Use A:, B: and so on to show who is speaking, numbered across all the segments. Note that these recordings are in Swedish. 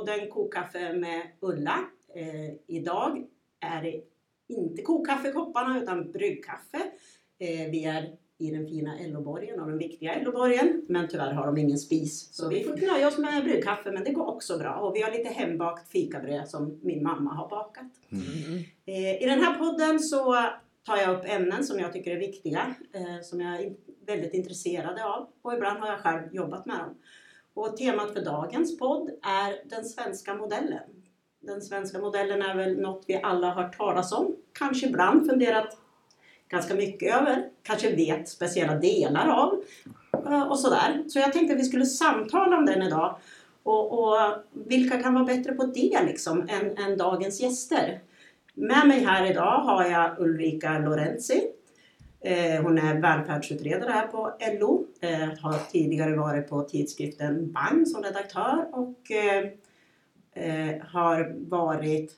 A: podden Kokkaffe med Ulla. Eh, idag är det inte kokkaffekopparna utan bryggkaffe. Eh, vi är i den fina Elloborgen och den viktiga Elloborgen. Men tyvärr har de ingen spis. Så vi får nöja oss med bryggkaffe men det går också bra. Och vi har lite hembakt fikabröd som min mamma har bakat.
B: Mm.
A: Eh, I den här podden så tar jag upp ämnen som jag tycker är viktiga. Eh, som jag är väldigt intresserad av. Och ibland har jag själv jobbat med dem. Och temat för dagens podd är den svenska modellen. Den svenska modellen är väl något vi alla har hört talas om. Kanske ibland funderat ganska mycket över. Kanske vet speciella delar av. Eh, och sådär. Så jag tänkte att vi skulle samtala om den idag. Och, och vilka kan vara bättre på det liksom än, än dagens gäster? Med mig här idag har jag Ulrika Lorenzi. Eh, hon är välfärdsutredare här på LO. Eh, har tidigare varit på tidskriften Bang som redaktör och eh, har varit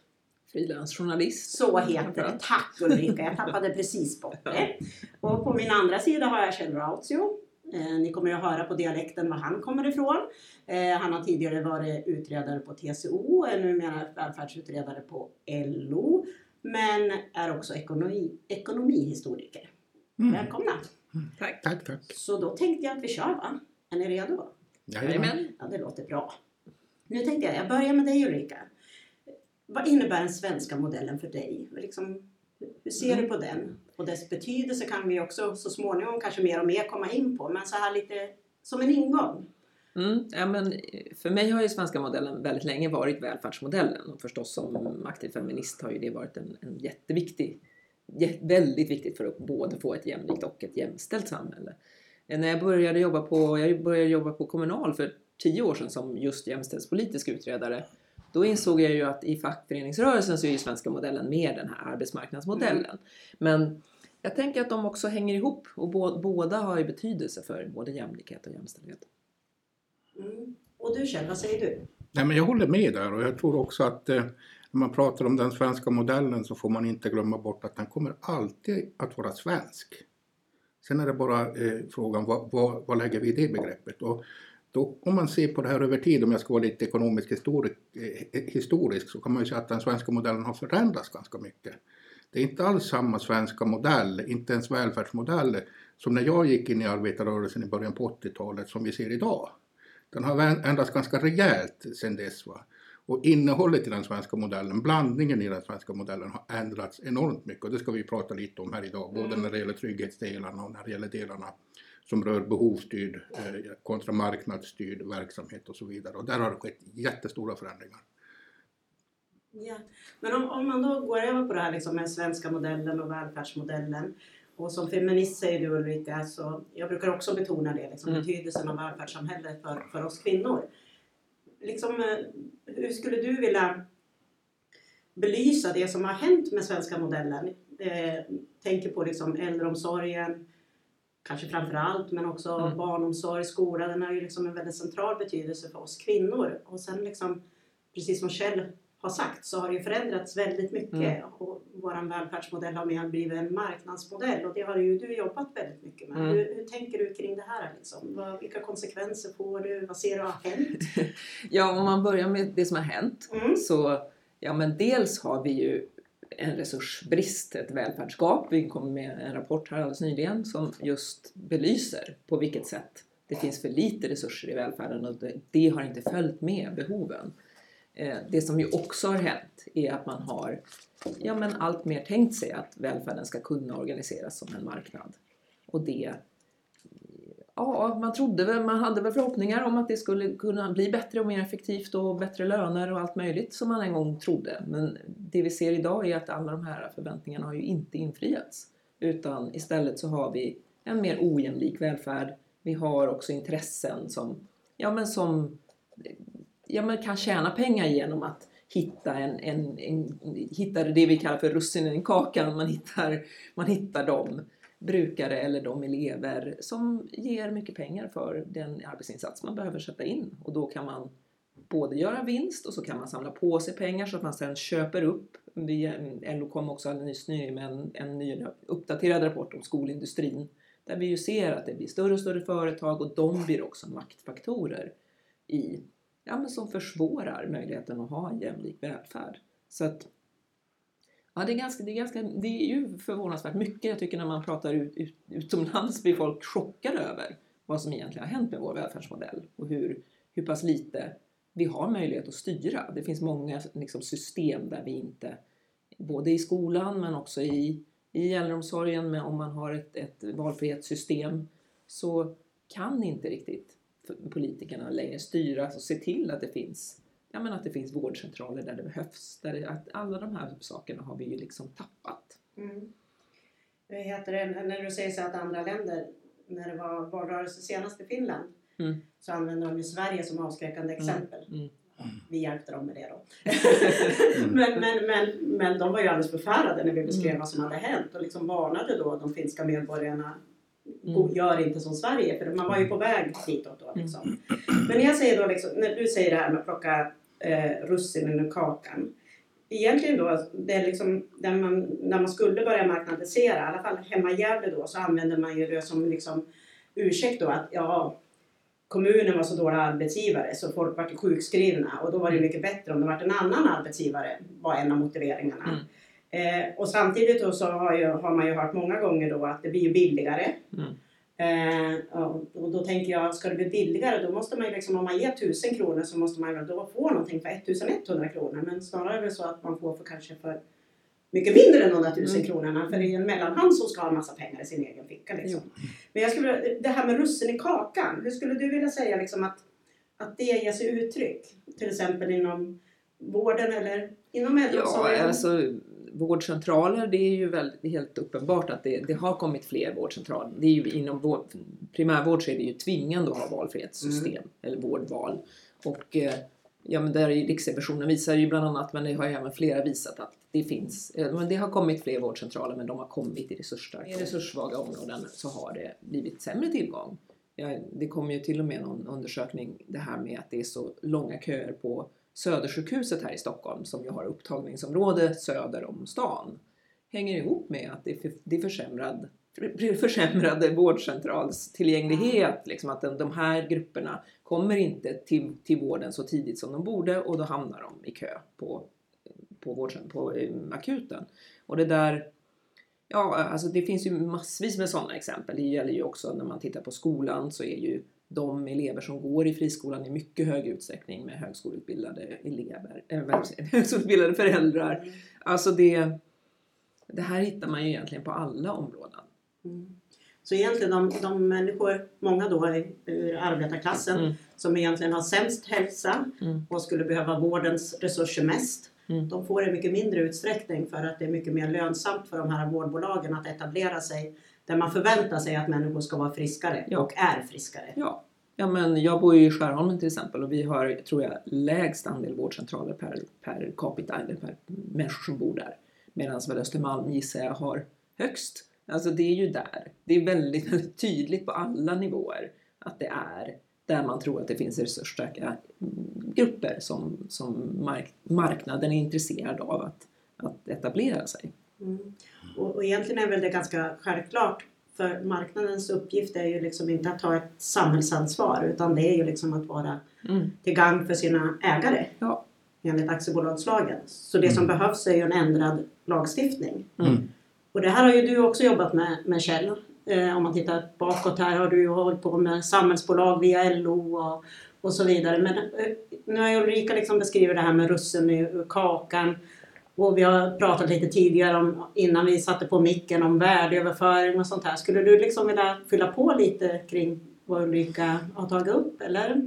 B: Frilansjournalist.
A: så heter det. Tack Ulrika, jag tappade precis bort det. Och på min andra sida har jag Kjell Rautio. Eh, ni kommer ju att höra på dialekten var han kommer ifrån. Eh, han har tidigare varit utredare på TCO, är numera välfärdsutredare på LO. Men är också ekonomi, ekonomihistoriker.
C: Mm.
A: Välkomna!
B: Tack.
C: Tack, tack.
A: Så då tänkte jag att vi kör va? Är ni redo?
B: Jajamän.
A: Ja, det låter bra. Nu tänkte jag, jag börjar med dig Ulrika. Vad innebär den svenska modellen för dig? Liksom, hur ser du på den? Och dess betydelse kan vi också så småningom kanske mer och mer komma in på. Men så här lite som en ingång.
B: Mm, ja, men för mig har ju svenska modellen väldigt länge varit välfärdsmodellen och förstås som aktiv feminist har ju det varit en, en jätteviktig, jä, väldigt viktigt för att både få ett jämlikt och ett jämställt samhälle. Eh, När jag började jobba på, jag började jobba på Kommunal för tio år sedan som just jämställdhetspolitisk utredare då insåg jag ju att i fackföreningsrörelsen så är ju svenska modellen mer den här arbetsmarknadsmodellen. Men jag tänker att de också hänger ihop och bå- båda har ju betydelse för både jämlikhet och jämställdhet.
A: Mm. Och du Kjell, vad säger du?
C: Nej, men jag håller med där och jag tror också att eh, när man pratar om den svenska modellen så får man inte glömma bort att den kommer alltid att vara svensk. Sen är det bara eh, frågan vad, vad, vad lägger vi i det begreppet? Och då, om man ser på det här över tid, om jag ska vara lite ekonomisk historik, eh, historisk, så kan man ju säga att den svenska modellen har förändrats ganska mycket. Det är inte alls samma svenska modell, inte ens välfärdsmodell, som när jag gick in i arbetarrörelsen i början på 80-talet som vi ser idag. Den har ändrats ganska rejält sedan dess. Va? Och innehållet i den svenska modellen, blandningen i den svenska modellen har ändrats enormt mycket och det ska vi prata lite om här idag, både
A: Mm.
C: när det gäller trygghetsdelarna och när det gäller delarna som rör behovsstyrd eh, kontra marknadsstyrd verksamhet och så vidare. Och där har det skett jättestora förändringar.
A: Ja. Men om, om man då går över på det här liksom med svenska modellen och välfärdsmodellen. Och som feminist säger du Ulrika, så jag brukar också betona det, liksom,
B: Mm.
A: betydelsen av välfärdssamhället för, för oss kvinnor. Liksom, eh, hur skulle du vilja belysa det som har hänt med svenska modellen? Eh, tänker på liksom äldreomsorgen, kanske framför allt, men också
B: Mm.
A: barnomsorg, skola. Den har ju liksom en väldigt central betydelse för oss kvinnor. Och sen liksom, precis som Kjell har sagt så har det ju förändrats väldigt mycket
B: Mm.
A: och vår välfärdsmodell har mer blivit en marknadsmodell och det har ju du jobbat väldigt mycket med.
B: Mm.
A: Hur, hur tänker du kring det här? Liksom? Vad, vilka konsekvenser får du? Vad ser du har hänt?
B: Ja, om man börjar med det som har hänt
A: Mm.
B: så, ja men dels har vi ju en resursbrist, ett välfärdsgap. Vi kom med en rapport här alldeles nyligen som just belyser på vilket sätt det finns för lite resurser i välfärden och det, det har inte följt med behoven. Eh, det som ju också har hänt är att man har ja, men allt mer tänkt sig att välfärden ska kunna organiseras som en marknad. Och det Ja, man trodde väl, man hade väl förhoppningar om att det skulle kunna bli bättre och mer effektivt och bättre löner och allt möjligt som man en gång trodde. Men det vi ser idag är att alla de här förväntningarna har ju inte infriats. Utan istället så har vi en mer ojämlik välfärd. Vi har också intressen som, ja men som ja, men kan tjäna pengar genom att hitta, en, en, en, hitta det vi kallar för russinen i kakan. Man hittar, man hittar de brukare eller de elever som ger mycket pengar för den arbetsinsats man behöver sätta in. Och då kan man både göra vinst och så kan man samla på sig pengar så att man sen köper upp. LO kom också alldeles nyligen med en, en ny uppdaterad rapport om skolindustrin där vi ju ser att det blir större och större företag och de blir också maktfaktorer i ja, men som försvårar möjligheten att ha en jämlik välfärd. Så att, ja, det, är ganska, det, är ganska, det är ju förvånansvärt mycket. Jag tycker när man pratar ut, ut, utomlands blir folk chockade över vad som egentligen har hänt med vår välfärdsmodell och hur, hur pass lite vi har möjlighet att styra. Det finns många liksom, system där vi inte, både i skolan men också i, i äldreomsorgen, men om man har ett, ett valfrihetssystem så kan inte riktigt politikerna längre styra och se till att det finns ja, men att det finns vårdcentraler där det behövs. Där det, att alla de här sakerna har vi ju liksom tappat.
A: Mm. heter det, när du säger så att andra länder, när det var valrörelse senast i Finland, mm. så använder de ju Sverige som avskräckande mm. exempel. Mm. Vi hjälpte dem med det då. men, men, men, men de var ju alldeles förfärade när vi beskrev mm. vad som hade hänt och liksom varnade då de finska medborgarna Mm. Gör inte som Sverige, för man var ju på väg ditåt då. Liksom. Mm. Men jag säger då, liksom, när du säger det här med att plocka eh, russinen ur kakan. Egentligen då, det är liksom, där man, när man skulle börja marknadisera, i alla fall hemma i Gävle då, så använder man ju det som liksom ursäkt då att ja, kommunen var så dålig arbetsgivare så folk var sjukskrivna och då var det mycket bättre om det var en annan arbetsgivare, var en av motiveringarna. Mm. Eh, och samtidigt då så har, ju, har, man ju hört många gånger då att det blir billigare. Mm. Eh, och då tänker jag, ska det bli billigare då måste man ju liksom, om man ger 1000 kronor så måste man ju då få någonting för 1100 kronor. Men snarare är det så att man får för kanske för mycket mindre än de där tusen mm. kronorna. För det är en mellanhand som ska ha en massa pengar i sin egen ficka. Liksom. Men jag skulle, det här med russin i kakan. Hur skulle du vilja säga liksom att, att det ger sig uttryck? Till exempel inom vården eller inom äldreomsorgen?
B: Ja, alltså vårdcentraler, det är ju väldigt, helt uppenbart att det, det, har kommit fler vårdcentraler. Det är ju inom vård, primärvård så är det ju tvingande att ha valfrihetssystem mm. eller vårdval. Och eh, ja, men där är Riksrevisionen visar ju bland annat, men det har ju även flera visat att det finns. Eh, men det har kommit fler vårdcentraler men de har kommit i resursstarka, i resurssvaga områden så har det blivit sämre tillgång. Ja, det kom ju till och med någon undersökning det här med att det är så långa köer på Södersjukhuset här i Stockholm som ju har upptagningsområde söder om stan hänger ihop med att det är försämrad, försämrade vårdcentralstillgänglighet. Liksom att de här grupperna kommer inte till, till vården så tidigt som de borde och då hamnar de i kö på, på, vårdcent- på eh, akuten. Och det där Ja, alltså det finns ju massvis med sådana exempel. Det gäller ju också när man tittar på skolan så är ju de elever som går i friskolan i mycket hög utsträckning med högskoleutbildade elever, äh, högskoleutbildade föräldrar. Mm. Alltså det, det här hittar man ju egentligen på alla områden.
A: Mm. Så egentligen de, de människor, många då ur arbetarklassen, mm. som egentligen har sämst hälsa mm. och skulle behöva vårdens resurser mest, mm. de får i mycket mindre utsträckning för att det är mycket mer lönsamt för de här vårdbolagen att etablera sig där man förväntar sig att människor ska vara friskare ja. och är friskare.
B: Ja. ja, men jag bor ju i Skärholmen till exempel och vi har, tror jag, lägst andel vårdcentraler per, per capita, eller per människor som bor där. Medan väl Östermalm gissar jag har högst. Alltså det är ju där. Det är väldigt, väldigt tydligt på alla nivåer att det är där man tror att det finns resursstarka grupper som, som mark marknaden är intresserad av att, att etablera sig.
A: Mm. Och, och egentligen är väl det ganska självklart för marknadens uppgift är ju liksom inte att ta ett samhällsansvar utan det är ju liksom att vara mm. till gagn för sina ägare. Ja. Enligt aktiebolagslagen. Så det som mm. behövs är ju en ändrad lagstiftning. Mm. Och det här har ju du också jobbat med, med Kjell. Eh, om man tittar bakåt här har du ju hållit på med samhällsbolag via LO och, och så vidare. Men eh, nu har Ulrika liksom beskrivit det här med russen i kakan. Och vi har pratat lite tidigare om, innan vi satte på micken om värdeöverföring och sånt här. Skulle du liksom vilja fylla på lite kring vad Ulrika har tagit upp eller?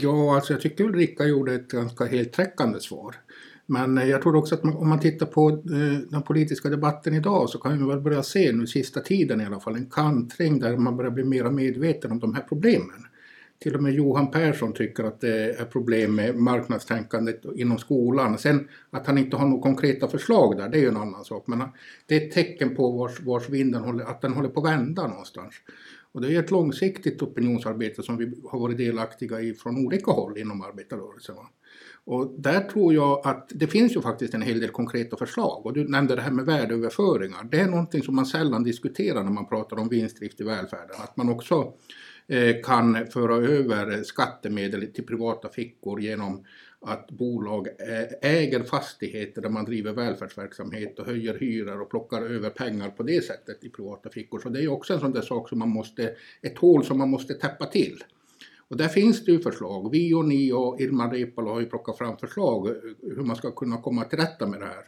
C: Ja, alltså jag tycker Ulrika gjorde ett ganska heltäckande svar. Men jag tror också att man, om man tittar på eh, den politiska debatten idag så kan vi väl börja se nu sista tiden i alla fall en kantring där man börjar bli mer medveten om de här problemen. Till och med Johan Persson tycker att det är problem med marknadstänkandet inom skolan. Sen att han inte har några konkreta förslag där, det är ju en annan sak. Men det är ett tecken på vars, vars vinden håller, att den håller på att vända någonstans. Och det är ett långsiktigt opinionsarbete som vi har varit delaktiga i från olika håll inom arbetarrörelsen. Och där tror jag att det finns ju faktiskt en hel del konkreta förslag. Och du nämnde det här med värdeöverföringar. Det är någonting som man sällan diskuterar när man pratar om vinstdrift i välfärden. Att man också Eh, kan föra över skattemedel till privata fickor genom att bolag äger fastigheter där man driver välfärdsverksamhet och höjer hyror och plockar över pengar på det sättet i privata fickor. Så det är också en sån där sak som man måste, ett hål som man måste täppa till. Och där finns det ju förslag. Vi och ni och Irma Reepalu har ju plockat fram förslag eh, hur man ska kunna komma till rätta med det här.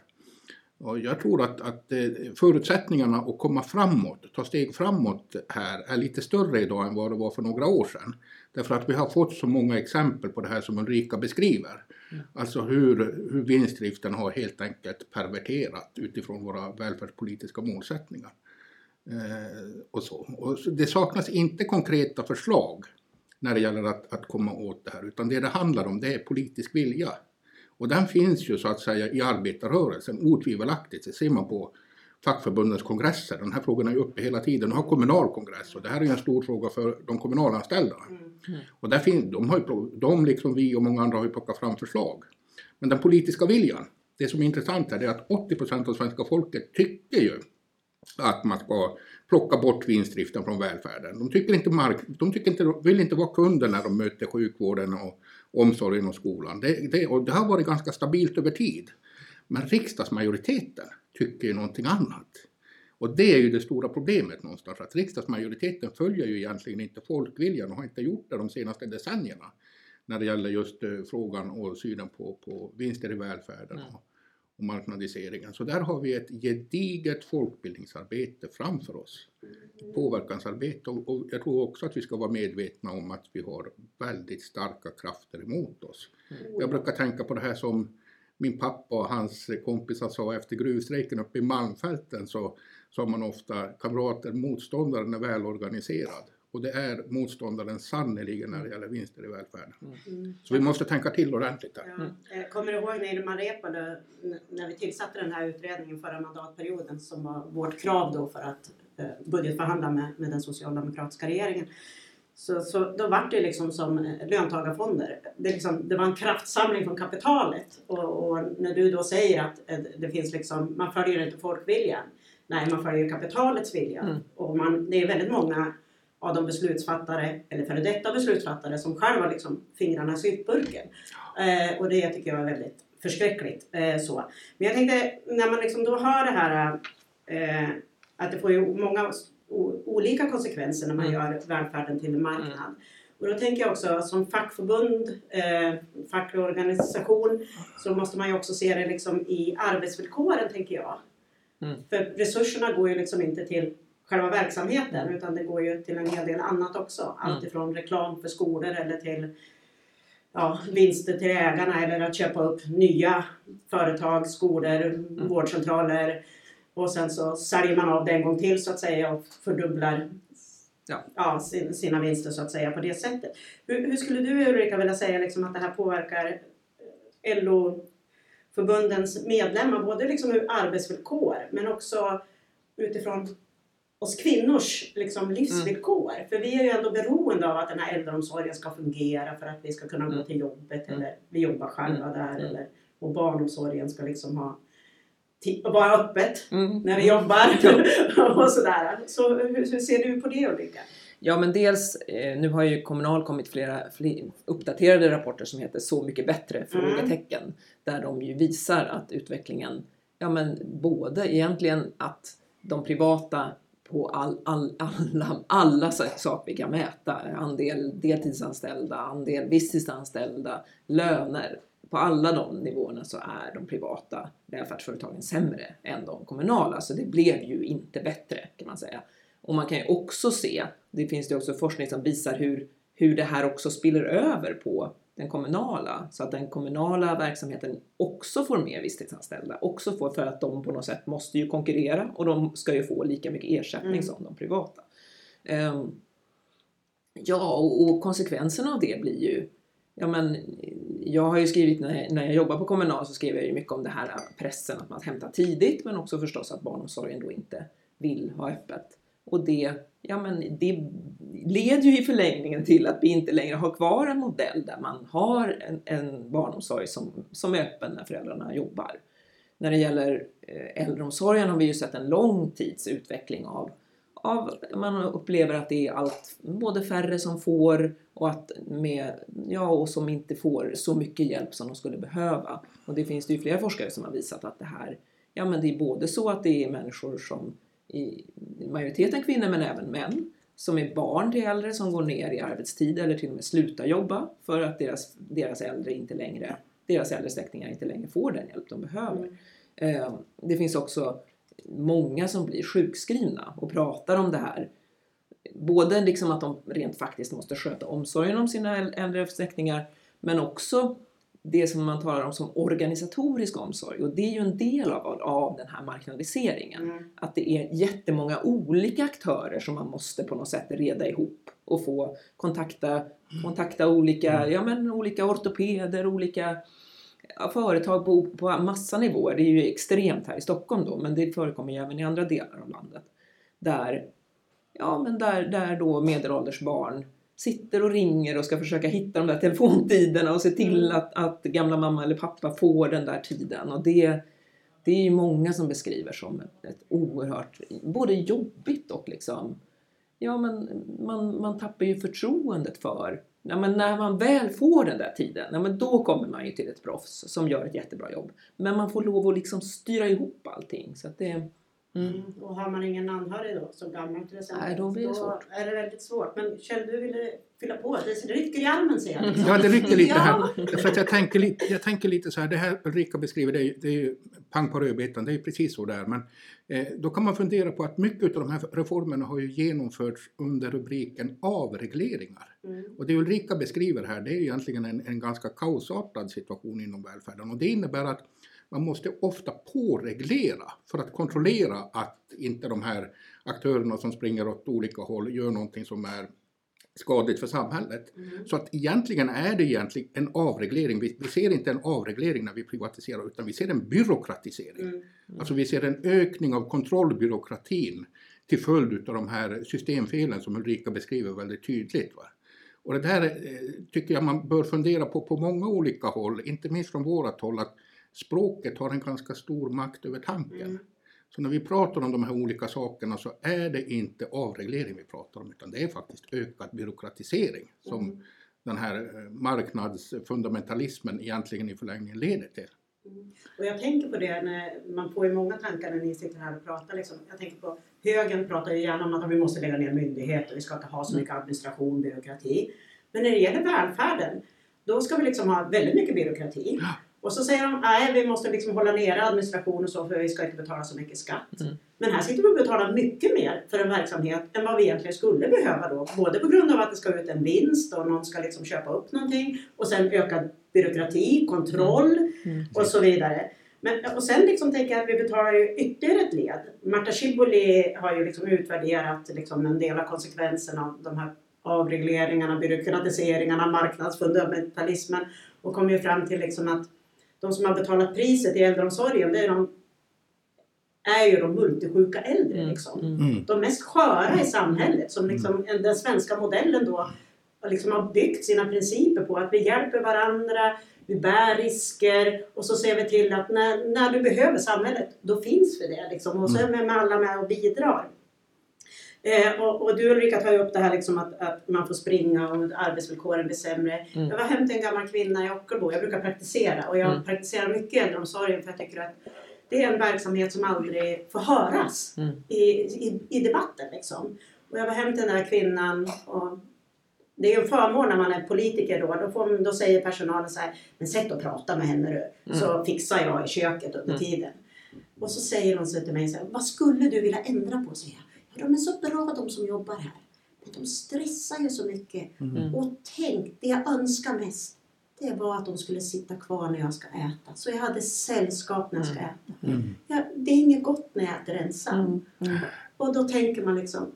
C: Och jag tror att, att eh, förutsättningarna att komma framåt, ta steg framåt här är lite större idag än vad det var för några år sedan. Därför att vi har fått så många exempel på det här som Ulrika beskriver. Mm. Alltså hur, hur vinstdriften har helt enkelt perverterat utifrån våra välfärdspolitiska målsättningar. Eh, och så. Och det saknas inte konkreta förslag när det gäller att, att komma åt det här, utan det det handlar om det är politisk vilja. Och den finns ju så att säga i arbetarrörelsen otvivelaktigt. Det ser man på fackförbundens kongresser. Den här frågan är ju uppe hela tiden. De har kommunal kongress och det här är en stor fråga för de kommunalanställda. Mm. Och där finns, de, har ju, de liksom vi och många andra har ju plockat fram förslag. Men den politiska viljan, det som är intressant här är att 80 procent av svenska folket tycker ju att man ska plocka bort vinstdriften från välfärden. De, tycker inte mark, de tycker inte, vill inte vara kunder när de möter sjukvården och omsorgen och skolan. Det, det, och det har varit ganska stabilt över tid. Men riksdagsmajoriteten tycker ju någonting annat. Och det är ju det stora problemet någonstans, att riksdagsmajoriteten följer ju egentligen inte folkviljan och har inte gjort det de senaste decennierna när det gäller just uh, frågan och synen på, på vinster i välfärden mm och, marknadiseringen. Så där har vi ett gediget folkbildningsarbete framför oss. Påverkansarbete och, och jag tror också att vi ska vara medvetna om att vi har väldigt starka krafter emot oss. Jag brukar tänka på det här som min pappa och hans kompisar sa efter gruvstrejken uppe i Malmfälten så sa man ofta kamrater, motståndaren är välorganiserad. Och det är motståndaren sannerligen när det gäller vinster i välfärden. Mm. Så vi måste tänka till ordentligt där.
A: Ja. Mm. Kommer du ihåg när Irma Reepalu, när vi tillsatte den här utredningen förra mandatperioden som var vårt krav då för att eh, budgetförhandla med, med den socialdemokratiska regeringen. Så, så då var det liksom som eh, löntagarfonder. Det, liksom, det var en kraftsamling från kapitalet. Och, och, när du då säger att eh, det finns liksom, man följer inte folkviljan. Nej, man följer kapitalets vilja. Mm. Och man, det är väldigt många av de beslutsfattare, eller före detta beslutsfattare, som själva har liksom fingrarna i syltburken. Eh, och det tycker jag är väldigt förskräckligt. Eh, så. Men jag tänkte, när man liksom då hör det här eh, att det får ju många olika konsekvenser när man mm. gör välfärden till en marknad. Mm. Och då tänker jag också som fackförbund, eh, facklig organisation, så måste man ju också se det liksom i arbetsvillkoren tänker jag. Mm. För resurserna går ju liksom inte till själva verksamheten utan det går ju till en hel del annat också. Allt mm. ifrån reklam för skolor eller till ja, vinster till ägarna eller att köpa upp nya företag, skolor, mm. vårdcentraler, och sen så säljer man av det en gång till så att säga och fördubblar ja. Ja, sin, sina vinster så att säga på det sättet. Hur, hur skulle du Ulrika vilja säga liksom att det här påverkar eh, LO-förbundens medlemmar både liksom ur arbetsvillkor men också utifrån oss kvinnors liksom, livsvillkor. Mm. För vi är ju ändå beroende av att den här äldreomsorgen ska fungera för att vi ska kunna mm. gå till jobbet eller vi jobbar själva mm. där. Eller, och barnomsorgen ska liksom ha vara öppet mm. när vi jobbar och sådär. Så hur, hur, ser du på det Ulrika?
B: Ja men dels, eh, nu har ju Kommunal kommit flera, flera uppdaterade rapporter som heter Så mycket bättre? Mm. frågetecken. Mm. Där de ju visar att utvecklingen, ja men både egentligen att de privata på all, all, alla, alla saker vi kan mäta, andel deltidsanställda, andel visstidsanställda, löner, på alla de nivåerna så är de privata välfärdsföretagen sämre än de kommunala. Så det blev ju inte bättre kan man säga. Och man kan ju också se, det finns det också forskning som visar hur, hur det här också spiller över på den kommunala. Så att den kommunala verksamheten också får mer visstidsanställda. Också får, för att de på något sätt måste ju konkurrera och de ska ju få lika mycket ersättning mm. som de privata. Um, ja, och, och konsekvenserna av det blir ju ja men jag har ju skrivit när, när jag jobbar på Kommunal så skriver jag ju mycket om det här pressen att man hämtar tidigt men också förstås att barnomsorgen då inte vill ha öppet. Och det, ja men det leder ju i förlängningen till att vi inte längre har kvar en modell där man har en, en barnomsorg som, som är öppen när föräldrarna jobbar. När det gäller eh, äldreomsorgen har vi ju sett en lång tids utveckling av av, man upplever att det är allt, både färre som får och, att med, ja, och som inte får så mycket hjälp som de skulle behöva. Och det finns det ju flera forskare som har visat att det här, ja men det är både så att det är människor som i majoriteten kvinnor men även män som är barn till äldre som går ner i arbetstid eller till och med slutar jobba för att deras, deras äldre inte längre, deras äldre släktingar inte längre får den hjälp de behöver. Mm. Det finns också många som blir sjukskrivna och pratar om det här. Både liksom att de rent faktiskt måste sköta omsorgen om sina äldre släktingar men också det som man talar om som organisatorisk omsorg och det är ju en del av, av den här marknadiseringen. Mm. Att det är jättemånga olika aktörer som man måste på något sätt reda ihop och få kontakta, kontakta olika, mm. ja, men olika ortopeder, olika företag på, på massa nivåer. Det är ju extremt här i Stockholm då men det förekommer ju även i andra delar av landet. Där, ja, men där, där då medelålders barn sitter och ringer och ska försöka hitta de där telefontiderna och se till mm. att, att gamla mamma eller pappa får den där tiden. Och det, det är ju många som beskriver som ett, ett oerhört, både jobbigt och liksom, ja men man, man tappar ju förtroendet för, ja, men när man väl får den där tiden, ja, men då kommer man ju till ett proffs som gör ett jättebra jobb. Men man får lov att liksom styra ihop allting. Så det,
A: Mm. mm. Och har man ingen anhörig då, som gammal till exempel,
B: Nej, då blir det
A: svårt. är det väldigt svårt. Men Kjell, du ville fylla på. Det rycker i armen ser jag.
C: Liksom. Ja, det rycker lite här. För att jag, tänker lite, jag tänker lite så här, det här Ulrika beskriver, det är, det är ju pang på rödbetan, det är precis så där. Men eh, då kan man fundera på att mycket av de här reformerna har ju genomförts under rubriken avregleringar. Mm. Och det Ulrika beskriver här, det är egentligen en, en ganska kaosartad situation inom välfärden. Och det innebär att man måste ofta påreglera för att kontrollera att inte de här aktörerna som springer åt olika håll gör någonting som är skadligt för samhället. Mm. Så att egentligen är det egentligen en avreglering. Vi, vi, ser inte en avreglering när vi privatiserar utan vi ser en byråkratisering. Mm. Mm. Alltså vi ser en ökning av kontrollbyråkratin till följd av de här systemfelen som Ulrika beskriver väldigt tydligt. Va? Och det där eh, tycker jag man bör fundera på på många olika håll, inte minst från vårat håll, att språket har en ganska stor makt över tanken. Mm. Så när vi pratar om de här olika sakerna så är det inte avreglering vi pratar om utan det är faktiskt ökad byråkratisering som mm. den här eh, marknadsfundamentalismen egentligen i förlängningen leder till.
A: Mm. Och jag tänker på det när man får ju många tankar när ni sitter här och pratar. Liksom. Jag tänker på högern pratar ju gärna om att vi måste lägga ner myndigheter, vi ska inte ha så mycket administration, byråkrati. Men när det gäller välfärden, då ska vi liksom ha väldigt mycket byråkrati. Ja. Och så säger de nej vi måste liksom hålla nere administration och så för vi ska inte betala så mycket skatt. Mm. Men här sitter vi och betalar mycket mer för en verksamhet än vad vi egentligen skulle behöva då. Både på grund av att det ska ut en vinst och någon ska liksom köpa upp någonting och sen ökad byråkrati, kontroll mm. Mm. och så vidare. Men, och sen liksom tänker jag att vi betalar ju ytterligare ett led. Marta Schibboli har ju liksom utvärderat liksom en del av konsekvenserna av de här avregleringarna, byråkratiseringarna, marknadsfundamentalismen och kom ju fram till liksom att de som har betalat priset i äldreomsorgen det är, de, är ju de multisjuka äldre. Mm. Liksom. Mm. mm. De mest sköra i samhället som liksom, mm. den svenska modellen då liksom har byggt sina principer på att vi hjälper varandra, vi bär risker och så ser vi till att när, när du behöver samhället, då finns vi det. Liksom. Och så är vi med alla med och bidrar. Eh, och, och, du Ulrika tar ju upp det här liksom att, att man får springa och arbetsvillkoren blir sämre. Mm. Jag var hem till en gammal kvinna i Ockelbo. Jag brukar praktisera och jag mm. praktiserar mycket i äldreomsorgen för jag tycker att det är en verksamhet som aldrig får höras mm. i, i, i, debatten. Liksom. Och jag var hem till den här kvinnan och det är en förmån när man är politiker då. Då, får, då säger personalen så här, men sätt och prata med henne du, så mm. fixar jag i köket under mm. tiden. Och så säger hon så till mig så här, vad skulle du vilja ändra på? Säger jag. De är så bra de som jobbar här. Men de stressar ju så mycket. Mm. Och tänk, det jag önskar mest det var att de skulle sitta kvar när jag ska äta. Så jag hade sällskap när jag ska mm. äta. Mm. Ja, det är inget gott när jag äter ensam. Mm. mm. Och då tänker man liksom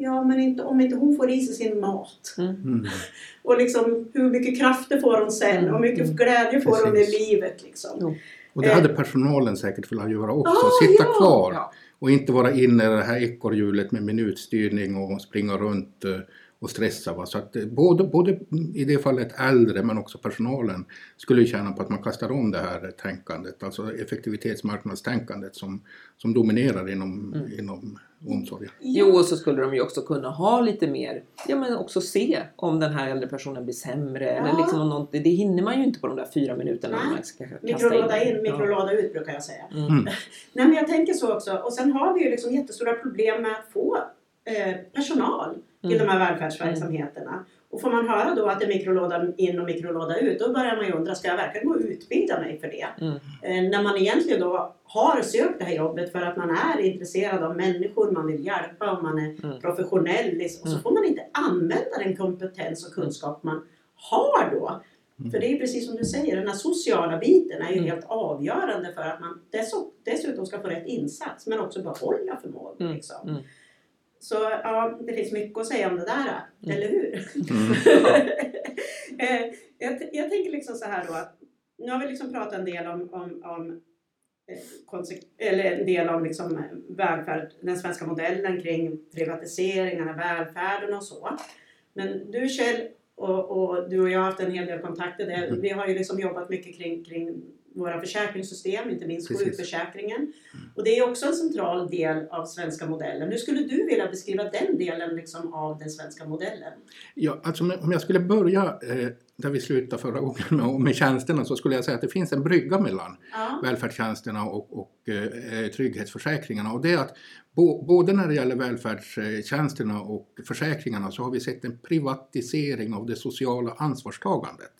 A: Ja, men inte, om inte hon får i sig sin mat. Mm. och liksom, hur mycket krafter får hon sen? Och hur mycket glädje får Precis. hon i livet? Liksom.
C: Och det hade personalen säkert velat göra också. Ah, sitta ja. kvar. Ja och inte vara inne i det här ekorrhjulet med minutstyrning och springa runt eh, och stressa. Va? Så att eh, både, både i det fallet äldre men också personalen skulle tjäna på att man kastar om det här tänkandet, alltså effektivitetsmarknadstänkandet som, som dominerar inom, mm. inom omsorgen.
B: Jo, och så skulle de ju också kunna ha lite mer, ja men också se om den här äldre personen blir sämre
A: Ja.
B: eller liksom om något, det hinner man ju inte på de där fyra minuterna när man ska kasta
A: Mikrolåda in,
B: Ja.
A: mikrolåda ut brukar jag säga.
B: Mm.
C: Mm.
A: Nej men jag tänker så också. Och sen har vi ju liksom jättestora problem med att få eh, personal till
B: Mm.
A: de här välfärdsverksamheterna. Och får man höra då att det är mikrolåda in och mikrolåda ut, då börjar man ju undra, ska jag verkligen gå och utbilda mig för det?
B: Mm.
A: Eh, när man egentligen då har sökt det här jobbet för att man är intresserad av människor, man vill hjälpa och man är
B: Mm.
A: professionell. Liksom. Och så
B: Mm.
A: får man inte använda den kompetens och kunskap man har då.
C: Mm.
A: För det är precis som du säger, den här sociala biten är ju
B: Mm.
A: helt avgörande för att man dess- dessutom ska få rätt insats men också behålla förmågan.
B: Mm.
A: Liksom. Så ja, det finns mycket att säga om det där,
B: Mm.
A: eller hur?
C: Mm.
A: Eh, jag, jag tänker liksom så här då att nu har vi liksom pratat en del om, om, om eh, eller en del om liksom eh, välfärd, den svenska modellen kring privatiseringarna, välfärden och så. Men du Kjell och, och du och jag har haft en hel del kontakter där.
C: Mm.
A: Vi har ju liksom jobbat mycket kring, kring våra försäkringssystem, inte minst
C: Precis.
A: sjukförsäkringen. Och det är också en central del av svenska modellen. Hur skulle du vilja beskriva den delen liksom av den svenska modellen?
C: Ja, alltså om jag- om jag skulle börja eh, där vi slutade förra gången med, med tjänsterna så skulle jag säga att det finns en brygga mellan
A: Ja.
C: välfärdstjänsterna och, och eh, trygghetsförsäkringarna. Och det är att bo, både när det gäller välfärdstjänsterna och försäkringarna så har vi sett en privatisering av det sociala ansvarstagandet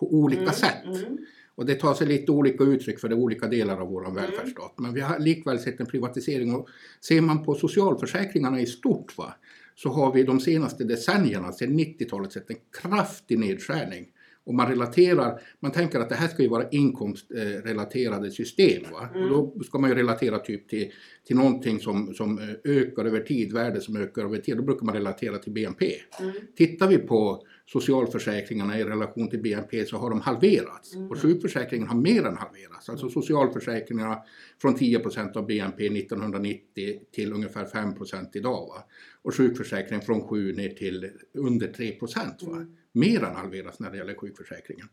C: på olika
A: Mm,
C: sätt.
A: mm.
C: Och det tar sig lite olika uttryck för är olika delar av vår välfärdsstat. Men vi har likväl sett en privatisering. Och ser man på socialförsäkringarna i stort va, så har vi de senaste decennierna, sedan 90-talet, sett en kraftig nedskärning. Och man relaterar, man tänker att det här ska ju vara inkomstrelaterade system. Va?
A: Mm.
C: Och då ska man ju relatera typ till, till någonting som, som eh, ökar över tid, värde som ökar över tid. Då brukar man relatera till BNP.
A: Mm.
C: Tittar vi på socialförsäkringarna i relation till BNP så har de halverats.
A: Mm.
C: Och sjukförsäkringen har mer än halverats. Alltså socialförsäkringarna från 10% av BNP 1990 till ungefär 5% idag. Va? Och sjukförsäkringen från 7 ner till under 3 Va?
A: Mm.
C: Mer än halverats när det gäller sjukförsäkringen.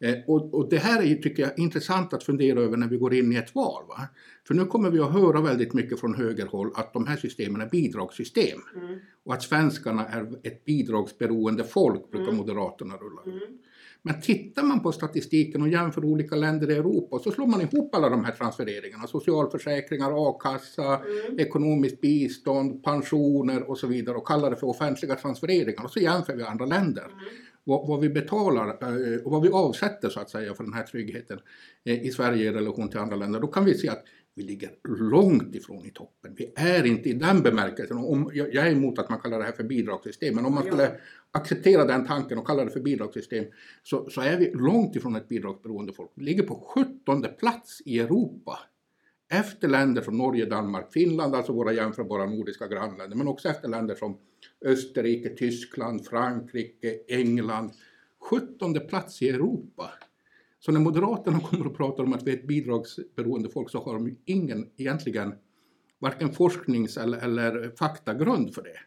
C: Eh, och, och det här är ju, tycker jag, intressant att fundera över när vi går in i ett val. Va? För nu kommer vi att höra väldigt mycket från högerhåll att de här systemen är bidragssystem.
A: Mm.
C: Och att svenskarna är ett bidragsberoende folk, brukar
A: Mm.
C: Moderaterna rulla ut.
A: Mm.
C: Men tittar man på statistiken och jämför olika länder i Europa så slår man ihop alla de här transfereringarna. Socialförsäkringar, a-kassa,
A: Mm.
C: ekonomiskt bistånd, pensioner och så vidare och kallar det för offentliga transfereringar. Och så jämför vi andra länder.
A: Mm.
C: Vad, vad vi betalar eh, och vad vi avsätter så att säga för den här tryggheten eh, i Sverige i relation till andra länder. Då kan vi se att vi ligger långt ifrån i toppen. Vi är inte i den bemärkelsen. Om, jag, jag är emot att man kallar det här för bidragssystem, men om man skulle acceptera den tanken och kalla det för bidragssystem så, så är vi långt ifrån ett bidragsberoende folk. Vi ligger på 17 plats i Europa. Efter länder som Norge, Danmark, Finland, alltså våra jämförbara nordiska grannländer, men också efter länder som Österrike, Tyskland, Frankrike, England. 17 plats i Europa. Så när Moderaterna kommer och pratar om att vi är ett bidragsberoende folk så har de ingen egentligen varken forsknings eller, eller faktagrund för det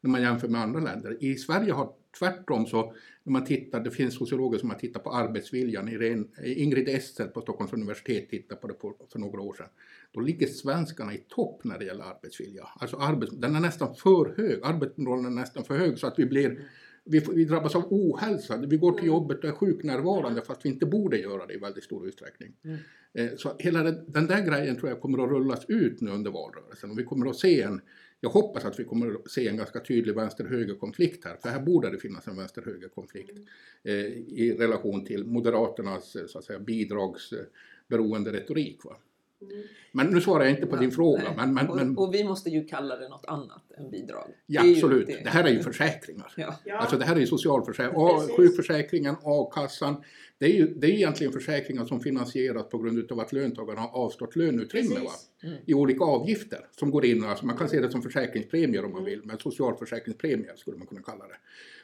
C: när man jämför med andra länder. I Sverige har tvärtom så, när man tittar, det finns sociologer som har tittat på arbetsviljan, Irene, Ingrid Essel på Stockholms universitet tittade på det på, för några år sedan. Då ligger svenskarna i topp när det gäller arbetsvilja. Alltså arbets, den är nästan för hög, arbetsmoralen är nästan för hög så att vi blir vi, vi drabbas av ohälsa, vi går till
A: Mm.
C: jobbet och är sjuknärvarande fast vi inte borde göra det i väldigt stor utsträckning.
B: Mm.
C: Eh, Så hela den där grejen tror jag kommer att rullas ut nu under valrörelsen och vi kommer att se en, jag hoppas att vi kommer att se en ganska tydlig vänster-höger-konflikt här, för här borde det finnas en vänster-höger-konflikt eh, i relation till Moderaternas eh, så att säga, bidragsberoende retorik. Va?
A: Mm.
C: Men nu svarar jag inte på din fråga, men, men, men
B: Och, och vi måste ju kalla det något annat än bidrag.
C: ja,
B: Det
C: absolut, det här är ju försäkringar.
B: Ja.
A: Ja.
C: Alltså det här är ju socialförsäkring,
A: Precis.
C: sjukförsäkringen, a-kassan. Det är ju det är egentligen försäkringar som finansieras på grund av att löntagarna har avstått löneutrymme.
B: Mm.
C: i olika avgifter som går in. Alltså man kan se det som försäkringspremier om man
A: Mm.
C: vill, men socialförsäkringspremier skulle man kunna kalla det.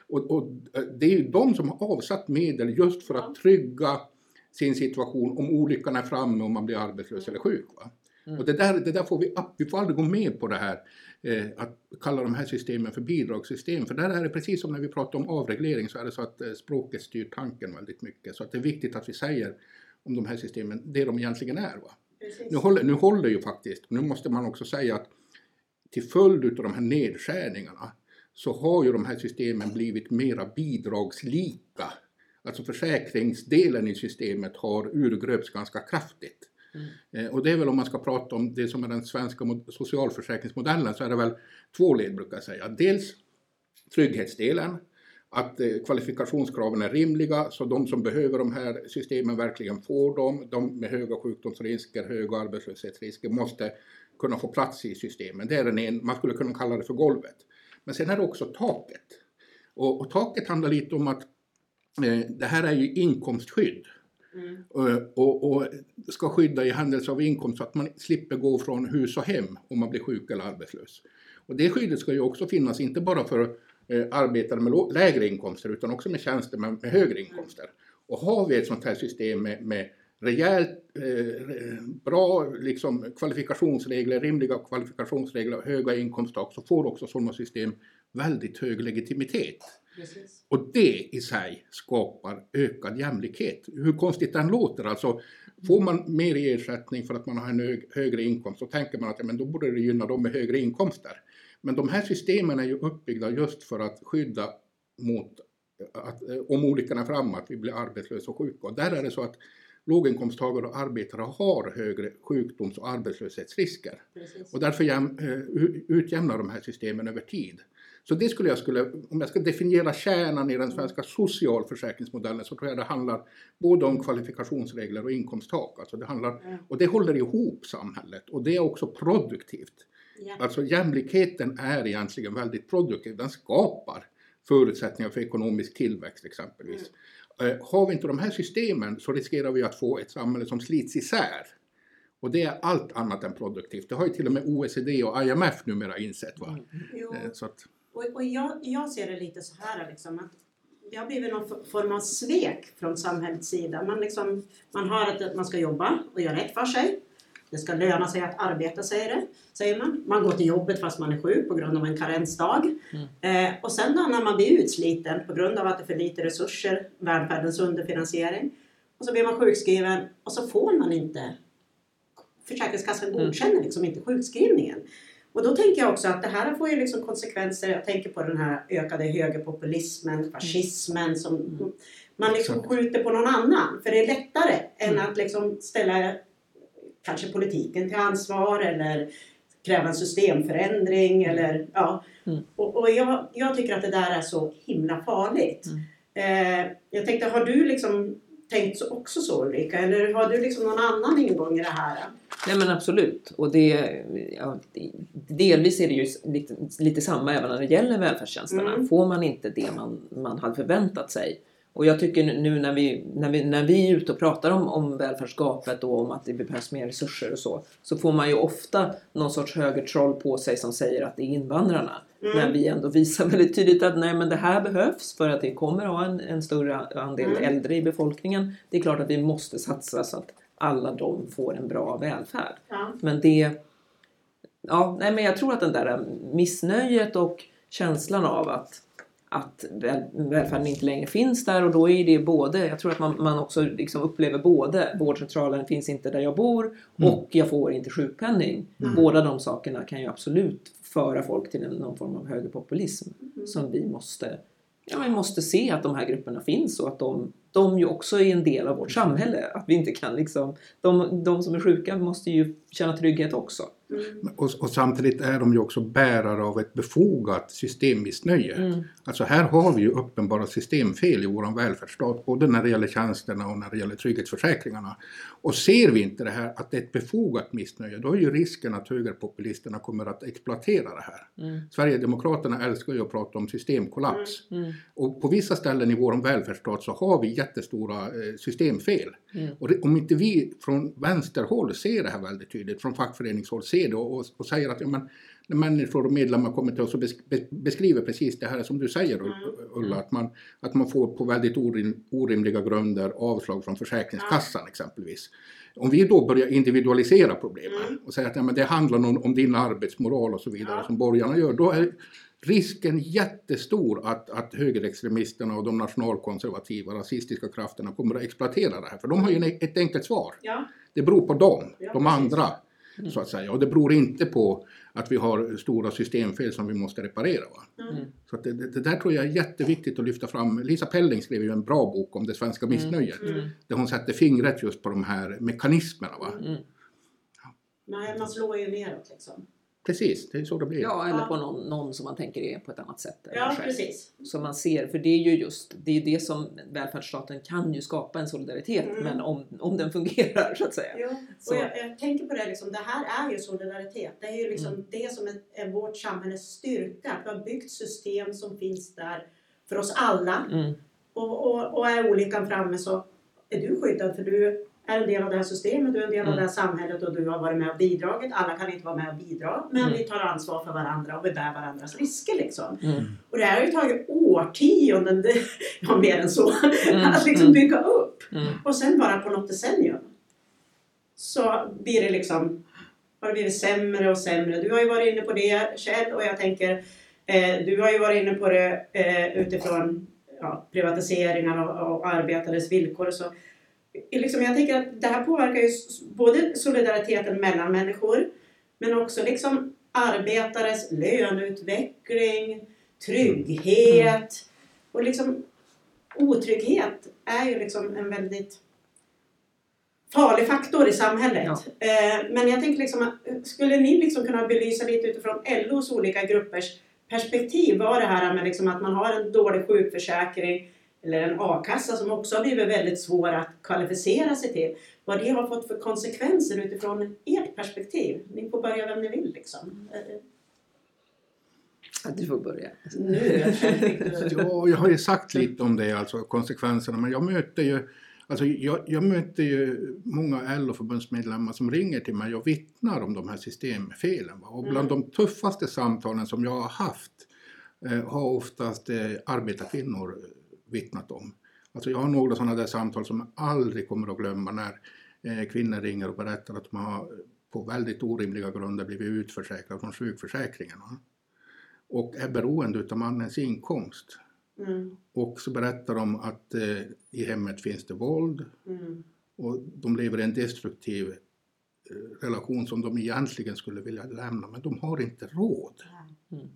C: Och, och eh, det är ju de som har avsatt medel just för att trygga sin situation om olyckan är framme och man blir arbetslös eller sjuk. Va?
B: Mm.
C: Och det där, det där får vi, vi får aldrig gå med på det här eh, att kalla de här systemen för bidragssystem. För där är det precis som när vi pratar om avreglering så är det så att eh, språket styr tanken väldigt mycket. Så att det är viktigt att vi säger om de här systemen det de egentligen är. Va?
A: Precis.
C: Nu håller, nu håller ju faktiskt, nu måste man också säga att till följd av de här nedskärningarna så har ju de här systemen blivit mera bidragslika. Alltså försäkringsdelen i systemet har urgröpts ganska kraftigt. Mm. Och det är väl om man ska prata om det som är den svenska socialförsäkringsmodellen så är det väl två led brukar jag säga. Dels trygghetsdelen, att eh, kvalifikationskraven är rimliga så de som behöver de här systemen verkligen får dem. De med höga sjukdomsrisker, höga arbetslöshetsrisker måste kunna få plats i systemen. Det är den en, man skulle kunna kalla det för golvet. Men sen är det också taket. Och, och taket handlar lite om att eh, det här är ju inkomstskydd. Mm. Och, och, och, ska skydda i händelse av inkomst så att man slipper gå från hus och hem om man blir sjuk eller arbetslös. Och det skyddet ska ju också finnas, inte bara för eh, arbetare med lägre inkomster utan också med tjänstemän med högre inkomster. Och har vi ett sånt här system med, med rejält eh, bra liksom, kvalifikationsregler, rimliga kvalifikationsregler och höga inkomsttak så får också sådana system väldigt hög legitimitet. Precis. Och det i sig skapar ökad jämlikhet. Hur konstigt den låter, alltså får man mer i ersättning för att man har en hög, högre inkomst så tänker man att ja, men då borde det gynna dem med högre inkomster. Men de här systemen är ju uppbyggda just för att skydda mot att om olyckan är framme, att vi blir arbetslösa och sjuka. Och där är det så att låginkomsttagare och arbetare har högre sjukdoms och arbetslöshetsrisker. Precis. Och därför eh, utjämnar de här systemen över tid. Så det skulle jag skulle, om jag ska definiera kärnan i den svenska socialförsäkringsmodellen så tror jag det handlar både om kvalifikationsregler och inkomsttak. Alltså det handlar, och det håller ihop samhället och det är också produktivt. Ja. Alltså jämlikheten är egentligen väldigt produktiv, den skapar förutsättningar för ekonomisk tillväxt exempelvis. Mm. Eh, har vi inte de här systemen så riskerar vi att få ett samhälle som slits isär. Och det är allt annat än produktivt. Det har ju till och med OECD och IMF numera insett. Va?
A: Mm. Eh, så att... Och, och jag, jag, ser det lite så här liksom att det har blivit någon form av svek från samhällets sida. Man, liksom, man har att man ska jobba och göra rätt för sig. Det ska löna sig att arbeta, säger, det, säger man. Man går till jobbet fast man är sjuk på grund av en karensdag. Mm. Eh, och sen då när man blir utsliten på grund av att det är för lite resurser, välfärdens underfinansiering, och så blir man sjukskriven och så får man inte Försäkringskassan mm. godkänner liksom inte sjukskrivningen. Och då tänker jag också att det här får ju liksom konsekvenser. Jag tänker på den här ökade högerpopulismen, fascismen som mm. man liksom skjuter på någon annan. För det är lättare än mm. att liksom ställa kanske politiken till ansvar eller kräva en systemförändring eller ja. Mm. Och, och jag, jag, tycker att det där är så himla farligt. Mm. Eh, jag tänkte, har du liksom tänkt så också så Ulrika? Eller har du liksom någon annan ingång i det här?
B: Nej men absolut. Och det, ja, delvis är det ju lite, lite samma även när det gäller välfärdstjänsterna. Mm. Får man inte det man, man hade förväntat sig och jag tycker nu när vi, när vi, när vi är ute och pratar om, om välfärdsgapet och om att det behövs mer resurser och så, så får man ju ofta någon sorts högertroll på sig som säger att det är invandrarna. Mm. När vi ändå visar väldigt tydligt att nej men det här behövs för att det kommer att ha en, en större andel mm. äldre i befolkningen. Det är klart att vi måste satsa så att alla de får en bra välfärd. Ja. Men det... Ja, nej men jag tror att den där missnöjet och känslan av att att välfärden inte längre finns där och då är det både, jag tror att man, man också liksom upplever både vårdcentralen finns inte där jag bor mm. och jag får inte sjukpenning. Mm. Båda de sakerna kan ju absolut föra folk till någon form av högerpopulism mm. som vi måste, ja, vi måste se att de här grupperna finns och att de, de ju också är en del av vårt samhälle. Att vi inte kan liksom, de, de som är sjuka måste ju känna trygghet också.
C: Mm. Och, och, samtidigt är de ju också bärare av ett befogat systemmissnöje. Mm. Alltså här har vi ju uppenbara systemfel i vår välfärdsstat, både när det gäller tjänsterna och när det gäller trygghetsförsäkringarna. Och ser vi inte det här, att det är ett befogat missnöje, då är ju risken att högerpopulisterna kommer att exploatera det här. Mm. Sverigedemokraterna älskar ju att prata om systemkollaps. Mm. Mm. Och på vissa ställen i vår välfärdsstat så har vi jättestora eh, systemfel. Mm. Och det, om inte vi från vänsterhåll ser det här väldigt tydligt, från fackföreningshåll ser det och, och säger att ja, men, när människor och medlemmar kommer till oss och beskriver precis det här som du säger mm. Ulla, att man, att man får på väldigt orim, orimliga grunder avslag från Försäkringskassan exempelvis. Om vi då börjar individualisera problemen mm. och säga att ja, men det handlar om, om din arbetsmoral och så vidare som borgarna gör, då är risken jättestor att, att högerextremisterna och de nationalkonservativa rasistiska krafterna kommer att exploatera det här. För de har ju ett enkelt svar. Ja. Det beror på dem, ja, de precis. andra. Mm. Så att säga. Och det beror inte på att vi har stora systemfel som vi måste reparera. Va?
A: Mm.
C: Så att det, det, det där tror jag är jätteviktigt att lyfta fram. Lisa Pelling skrev ju en bra bok om det svenska missnöjet.
A: Mm.
C: Där hon sätter fingret just på de här mekanismerna. Va?
B: Mm.
A: Nej, man slår ju neråt liksom.
C: Precis, det är så det blir.
B: Ja, eller
A: Ja.
B: på någon, någon som man tänker är på ett annat sätt.
A: Ja, precis.
B: Som man ser, för det är ju just det, är det som välfärdsstaten kan ju skapa en solidaritet,
A: Mm.
B: men om, om den fungerar så att säga. Så.
A: och jag, jag tänker på det, liksom, det här är ju solidaritet. Det är ju liksom
B: Mm.
A: det som är, är vårt samhälles styrka. Att vi har byggt system som finns där för oss alla.
B: Mm.
A: Och, och, och är olyckan framme så är du skyddad för du är en del av det här systemet, du är en del av
B: Mm.
A: det här samhället och du har varit med och bidragit. Alla kan inte vara med och bidra, men
B: Mm.
A: vi tar ansvar för varandra och vi bär varandras risker liksom.
B: Mm.
A: Och det här har ju tagit årtionden, ja mer än så,
B: Mm.
A: att liksom
B: Mm.
A: bygga upp.
B: Mm.
A: Och sen bara på något decennium så blir det liksom har det blivit sämre och sämre. Du har ju varit inne på det Kjell och jag tänker eh, du har ju varit inne på det eh, utifrån ja, privatiseringar och, och arbetares villkor och så. Eh, Liksom, jag tänker att det här påverkar ju både solidariteten mellan människor men också liksom arbetares löneutveckling, trygghet och liksom otrygghet är ju liksom en väldigt farlig faktor i samhället.
B: Ja.
A: Eh, men jag tänker liksom att skulle ni liksom kunna belysa lite utifrån LOs olika gruppers perspektiv vad det här med liksom att man har en dålig sjukförsäkring eller en a-kassa som också har blivit väldigt svår att kvalificera sig till. Vad det har fått för konsekvenser utifrån ert perspektiv. Ni får börja vem ni vill liksom.
B: Ja, du får börja.
A: Nu,
C: Ja, jag har ju sagt lite om det, alltså konsekvenserna, men jag möter ju Alltså jag, jag möter ju många LO-förbundsmedlemmar som ringer till mig och vittnar om de här systemfelen. Va? Och bland de tuffaste samtalen som jag har haft eh, har oftast eh, arbetarkvinnor vittnat om. Alltså jag har några sådana där samtal som jag aldrig kommer att glömma när eh, kvinnor ringer och berättar att de har på väldigt orimliga grunder blivit utförsäkrade från sjukförsäkringen. Va? Och är beroende utav mannens inkomst.
A: Mm,
C: Och så berättar de att eh, i hemmet finns det våld
A: mm,
C: och de lever i en destruktiv eh, relation som de egentligen skulle vilja lämna men de har inte råd.
B: Mm.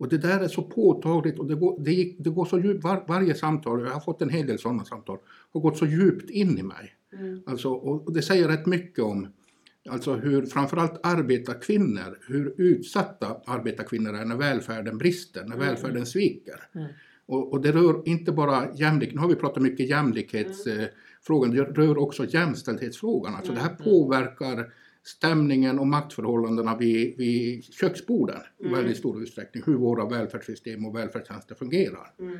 C: Och det där är så påtagligt och det går, det gick, det går så djupt, var, varje samtal, jag har fått en hel del sådana samtal, har gått så djupt in i mig.
A: mm,
C: Alltså, och, och det säger rätt mycket om alltså hur framförallt arbetarkvinnor, hur utsatta arbetarkvinnor är när välfärden brister, när
A: Mm.
C: välfärden sviker.
B: Mm.
C: Och, och det rör inte bara jämlikhet, nu har vi pratat mycket jämlikhetsfrågan, det rör också jämställdhetsfrågan. Alltså det här
B: Mm.
C: påverkar stämningen och maktförhållandena vid, vid köksborden i
A: Mm.
C: väldigt stor utsträckning, hur våra välfärdssystem och välfärdstjänster fungerar.
A: mm,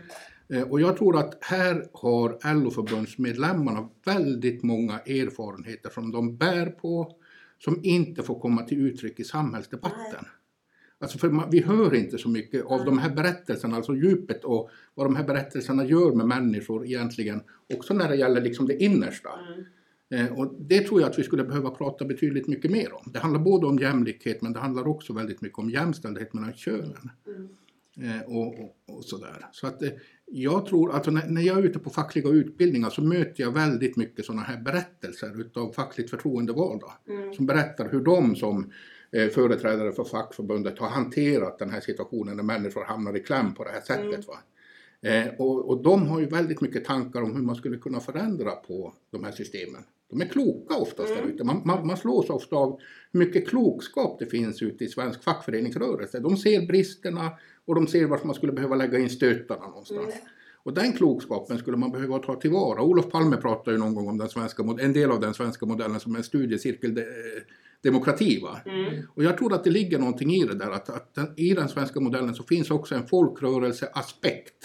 C: Eh, Och jag tror att här har LO-förbundsmedlemmarna väldigt många erfarenheter som de bär på, som inte får komma till uttryck i samhällsdebatten. Alltså för man, vi hör inte så mycket av de här berättelserna, alltså djupet och vad de här berättelserna gör med människor egentligen, också när det gäller liksom det innersta.
A: mm.
C: Eh, och det tror jag att vi skulle behöva prata betydligt mycket mer om. Det handlar både om jämlikhet men det handlar också väldigt mycket om jämställdhet mellan könen.
A: Mm.
C: Eh, och, och, och sådär. Så att eh, jag tror, alltså när, när jag är ute på fackliga utbildningar så möter jag väldigt mycket sådana här berättelser utav fackligt förtroendevalda.
A: Mm.
C: Som berättar hur de som företrädare för fackförbundet har hanterat den här situationen när människor hamnar i kläm på det här sättet.
A: Mm.
C: Va? Eh, och, och de har ju väldigt mycket tankar om hur man skulle kunna förändra på de här systemen. De är kloka oftast
A: Mm.
C: där ute. Man, man, man slås ofta av hur mycket klokskap det finns ute i svensk fackföreningsrörelse. De ser bristerna och de ser vart man skulle behöva lägga in stötarna någonstans.
A: Mm.
C: Och den klokskapen skulle man behöva ta tillvara. Olof Palme pratade ju någon gång om den svenska, en del av den svenska modellen som en studiecirkeldemokrati. Va?
A: Mm.
C: Och jag tror att det ligger någonting i det där att, att den, i den svenska modellen så finns också en folkrörelseaspekt.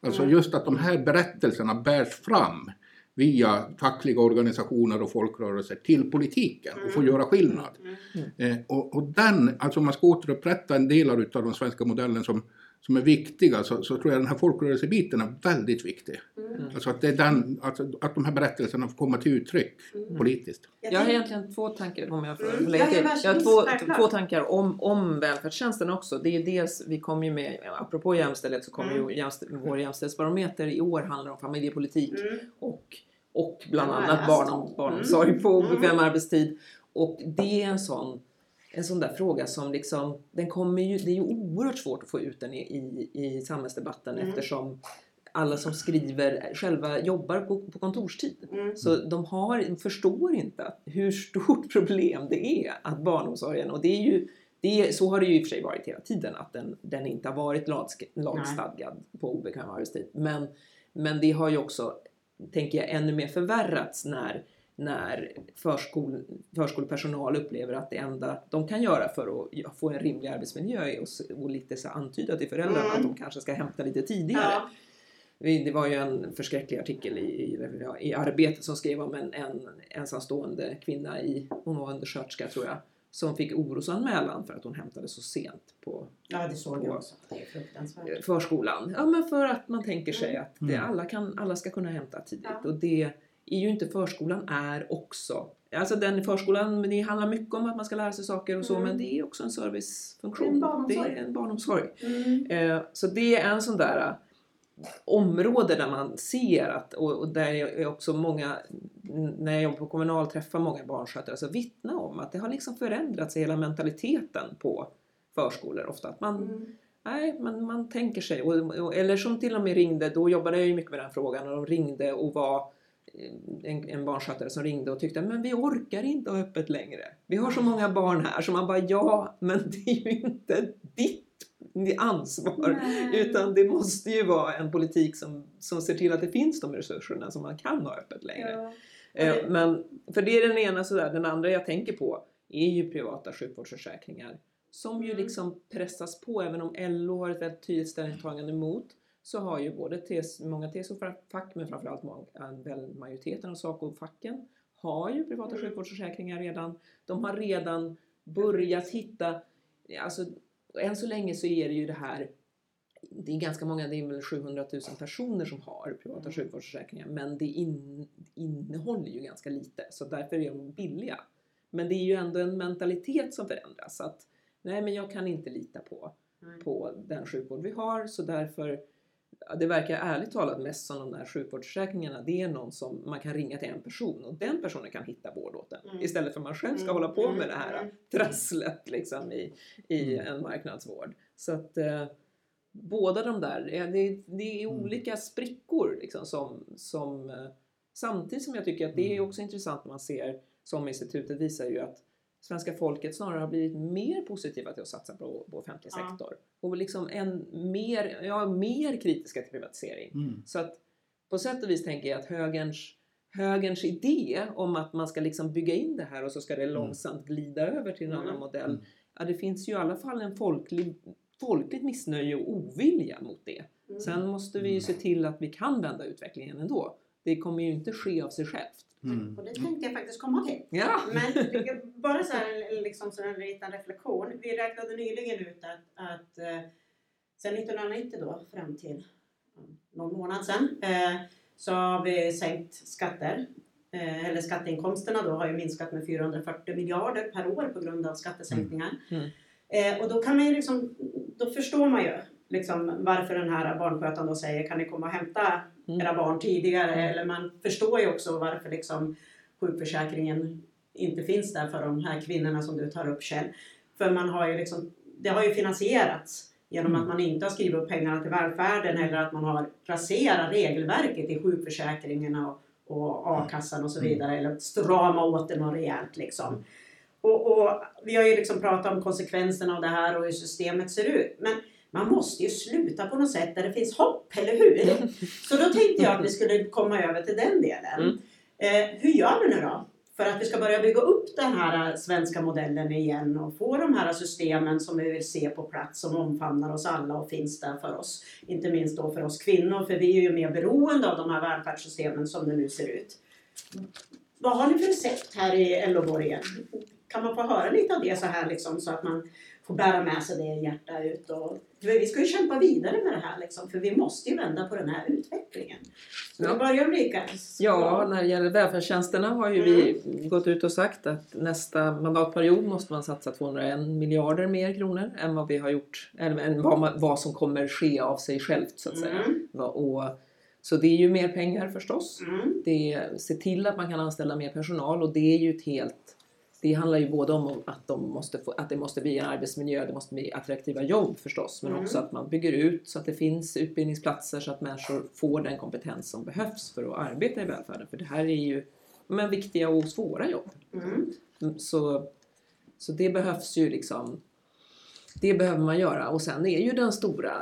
C: Alltså
A: Mm.
C: just att de här berättelserna bärs fram via fackliga organisationer och folkrörelser till politiken och får göra skillnad.
A: Mm.
C: Eh, och, och den, alltså man ska återupprätta en del av den svenska modellen som, som är viktiga så, så tror jag den här folkrörelsebiten är väldigt viktig.
A: Mm.
C: Alltså att, det är den, alltså att de här berättelserna får komma till uttryck
A: Mm.
C: politiskt.
A: Jag
B: har egentligen två tankar om jag får
A: Mm,
B: lägga till.
A: ja,
B: Jag har två, två tankar om, om välfärdstjänsten också. Det är dels, vi kommer ju med, apropå jämställdhet så kommer
A: Mm.
B: ju jämställ, vår jämställdhetsbarometer i år handlar om familjepolitik
A: Mm.
B: och, och bland annat barn, barnomsorg på
A: Mm.
B: obekväm arbetstid. Och det är en sån en sån där fråga som liksom, den kommer ju, det är ju oerhört svårt att få ut den i, i, i samhällsdebatten
A: Mm.
B: eftersom alla som skriver själva jobbar på, på kontorstid.
A: Mm.
B: Så de har, förstår inte hur stort problem det är att barnomsorgen, och det är ju det är, så har det ju i och för sig varit hela tiden, att den, den inte har varit lagstadgad på obekväm arbetstid. Men, men det har ju också, tänker jag, ännu mer förvärrats när, när förskol, förskolepersonal upplever att det enda de kan göra för att få en rimlig arbetsmiljö är att och lite så antyda till föräldrarna
A: Mm.
B: att de kanske ska hämta lite tidigare.
A: Ja.
B: Det var ju en förskräcklig artikel i, i, i Arbetet som skrev om en, en ensamstående kvinna i, hon var undersköterska tror jag, som fick orosanmälan för att hon hämtade så sent på
A: ja, det såg jag
B: På-
A: också. Det är fruktansvärt.
B: eh, förskolan. Ja men för att man tänker sig
A: Mm.
B: att det,
C: Mm.
B: alla, kan, alla ska kunna hämta tidigt.
A: Ja.
B: Och det är ju inte förskolan är också. Alltså den förskolan, det handlar mycket om att man ska lära sig saker och så
A: Mm.
B: men det är också en servicefunktion.
A: Det är en barnomsorg. Mm.
B: Eh, Så det är en sån där eh, område där man ser att, och där är också många, när jag jobbar på kommunal träffar många barnskötare, så vittna om att det har liksom förändrats i hela mentaliteten på förskolor ofta. Att man,
A: Mm.
B: nej, man, man tänker sig, och, och, eller som till och med ringde, då jobbade jag ju mycket med den frågan, och de ringde och var en, en barnskötare som ringde och tyckte men vi orkar inte ha öppet längre. Vi har så många barn här så man bara ja men det är ju inte ditt ansvar
A: Nej.
B: utan det måste ju vara en politik som, som ser till att det finns de resurserna som man kan ha öppet längre.
A: Ja.
B: Eh, Men, för det är den ena sådär, den andra jag tänker på är ju privata sjukvårdsförsäkringar som ju
A: Mm.
B: liksom pressas på, även om LO har ett väldigt tydligt ställningstagande emot så har ju både TS, många TCO-fack men framförallt många, väl majoriteten av SACO-facken har ju privata
A: Mm.
B: sjukvårdsförsäkringar redan. De har redan börjat hitta, alltså än så länge så är det ju det här det är ganska många, det är väl 700 000 personer som har privata
A: Mm.
B: sjukvårdsförsäkringar men det in, innehåller ju ganska lite så därför är de billiga. Men det är ju ändå en mentalitet som förändras att nej men jag kan inte lita på,
A: Nej.
B: på den sjukvård vi har så därför det verkar ärligt talat mest som de där sjukvårdsförsäkringarna det är någon som man kan ringa till en person och den personen kan hitta vård åt en
A: Mm.
B: istället för att man själv ska
A: Mm,
B: hålla på
A: mm,
B: med det här
A: mm.
B: trasslet liksom i, i
C: Mm.
B: en marknadsvård. Så att eh, båda de där, eh, det, det är
C: Mm.
B: olika sprickor liksom som, som eh, samtidigt som jag tycker att det är
C: Mm.
B: också intressant när man ser, som institutet visar ju att svenska folket snarare har blivit mer positiva till att satsa på, på offentlig
A: Ja.
B: sektor. Och liksom en mer, ja, mer kritiska till privatisering.
C: Mm.
B: Så att på sätt och vis tänker jag att högerns, högerns idé om att man ska liksom bygga in det här och så ska det långsamt glida över till en
A: Mm.
B: annan modell.
C: Mm.
B: Ja, det finns ju i alla fall en folklig, folkligt missnöje och ovilja mot det.
A: Mm.
B: Sen måste vi ju se till att vi kan vända utvecklingen ändå. Det kommer ju inte ske av sig självt.
C: Mm.
A: Och det tänkte jag faktiskt komma till.
B: Ja!
A: Men bara så här, liksom så en liten reflektion. Vi räknade nyligen ut att, att eh, sedan 1990 då fram till mm, någon månad sedan eh, så har vi sänkt skatter. Eh, eller skatteinkomsterna då har ju minskat med 440 miljarder per år på grund av skattesänkningar.
B: Mm.
A: Eh, och då kan man ju liksom, då förstår man ju liksom varför den här barnskötaren då säger kan ni komma och hämta
B: Mm.
A: era barn tidigare? Eller man förstår ju också varför liksom sjukförsäkringen inte finns där för de här kvinnorna som du tar upp Kjell. För man har ju liksom, det har ju finansierats genom
C: Mm.
A: att man inte har skrivit upp pengarna till välfärden eller att man har raserat regelverket i sjukförsäkringarna och, och a-kassan och så
C: Mm.
A: vidare. Eller strama åt det något rejält liksom. Och, och vi har ju liksom pratat om konsekvenserna av det här och hur systemet ser ut. Men man måste ju sluta på något sätt där det finns hopp, eller hur? Så då tänkte jag att vi skulle komma över till den delen.
B: Mm.
A: Eh, hur gör vi nu då? För att vi ska börja bygga upp den här svenska modellen igen och få de här systemen som vi vill se på plats som omfamnar oss alla och finns där för oss. Inte minst då för oss kvinnor för vi är ju mer beroende av de här välfärdssystemen som det nu ser ut. Vad har ni för recept här i LO-borgen? Kan man få höra lite av det så här liksom så att man får bära med sig det i hjärtat ut och vi ska ju kämpa vidare med det här liksom för vi måste ju vända på den här utvecklingen. Så
B: Ja.
A: vi börjar Ulrika.
B: Ja, när det gäller välfärdstjänsterna har ju vi gått ut och sagt att nästa mandatperiod måste man satsa 201 miljarder mer kronor än vad vi har gjort, eller än vad, man, vad som kommer ske av sig självt så att säga.
A: Mm.
B: Och, så det är ju mer pengar förstås.
A: Mm.
B: Det är, se till att man kan anställa mer personal och det är ju ett helt det handlar ju både om att, de måste få, att det måste bli en arbetsmiljö, det måste bli attraktiva jobb förstås, men
A: Mm.
B: också att man bygger ut så att det finns utbildningsplatser så att människor får den kompetens som behövs för att arbeta i välfärden. För det här är ju men, viktiga och svåra jobb.
A: Mm.
B: Så, så det behövs ju liksom, det behöver man göra. Och sen är ju den stora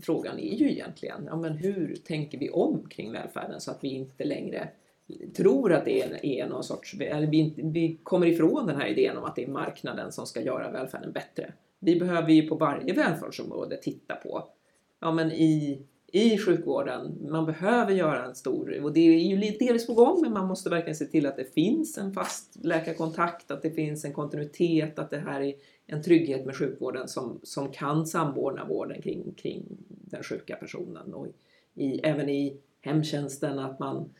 B: frågan är ju egentligen, ja men hur tänker vi om kring välfärden så att vi inte längre tror att det är, är någon sorts, eller vi, vi kommer ifrån den här idén om att det är marknaden som ska göra välfärden bättre. Vi behöver ju på varje välfärdsområde titta på, ja men i, i sjukvården, man behöver göra en stor, och det är ju delvis på gång, men man måste verkligen se till att det finns en fast läkarkontakt, att det finns en kontinuitet, att det här är en trygghet med sjukvården som, som kan samordna vården kring, kring den sjuka personen. Och i, även i hemtjänsten att man,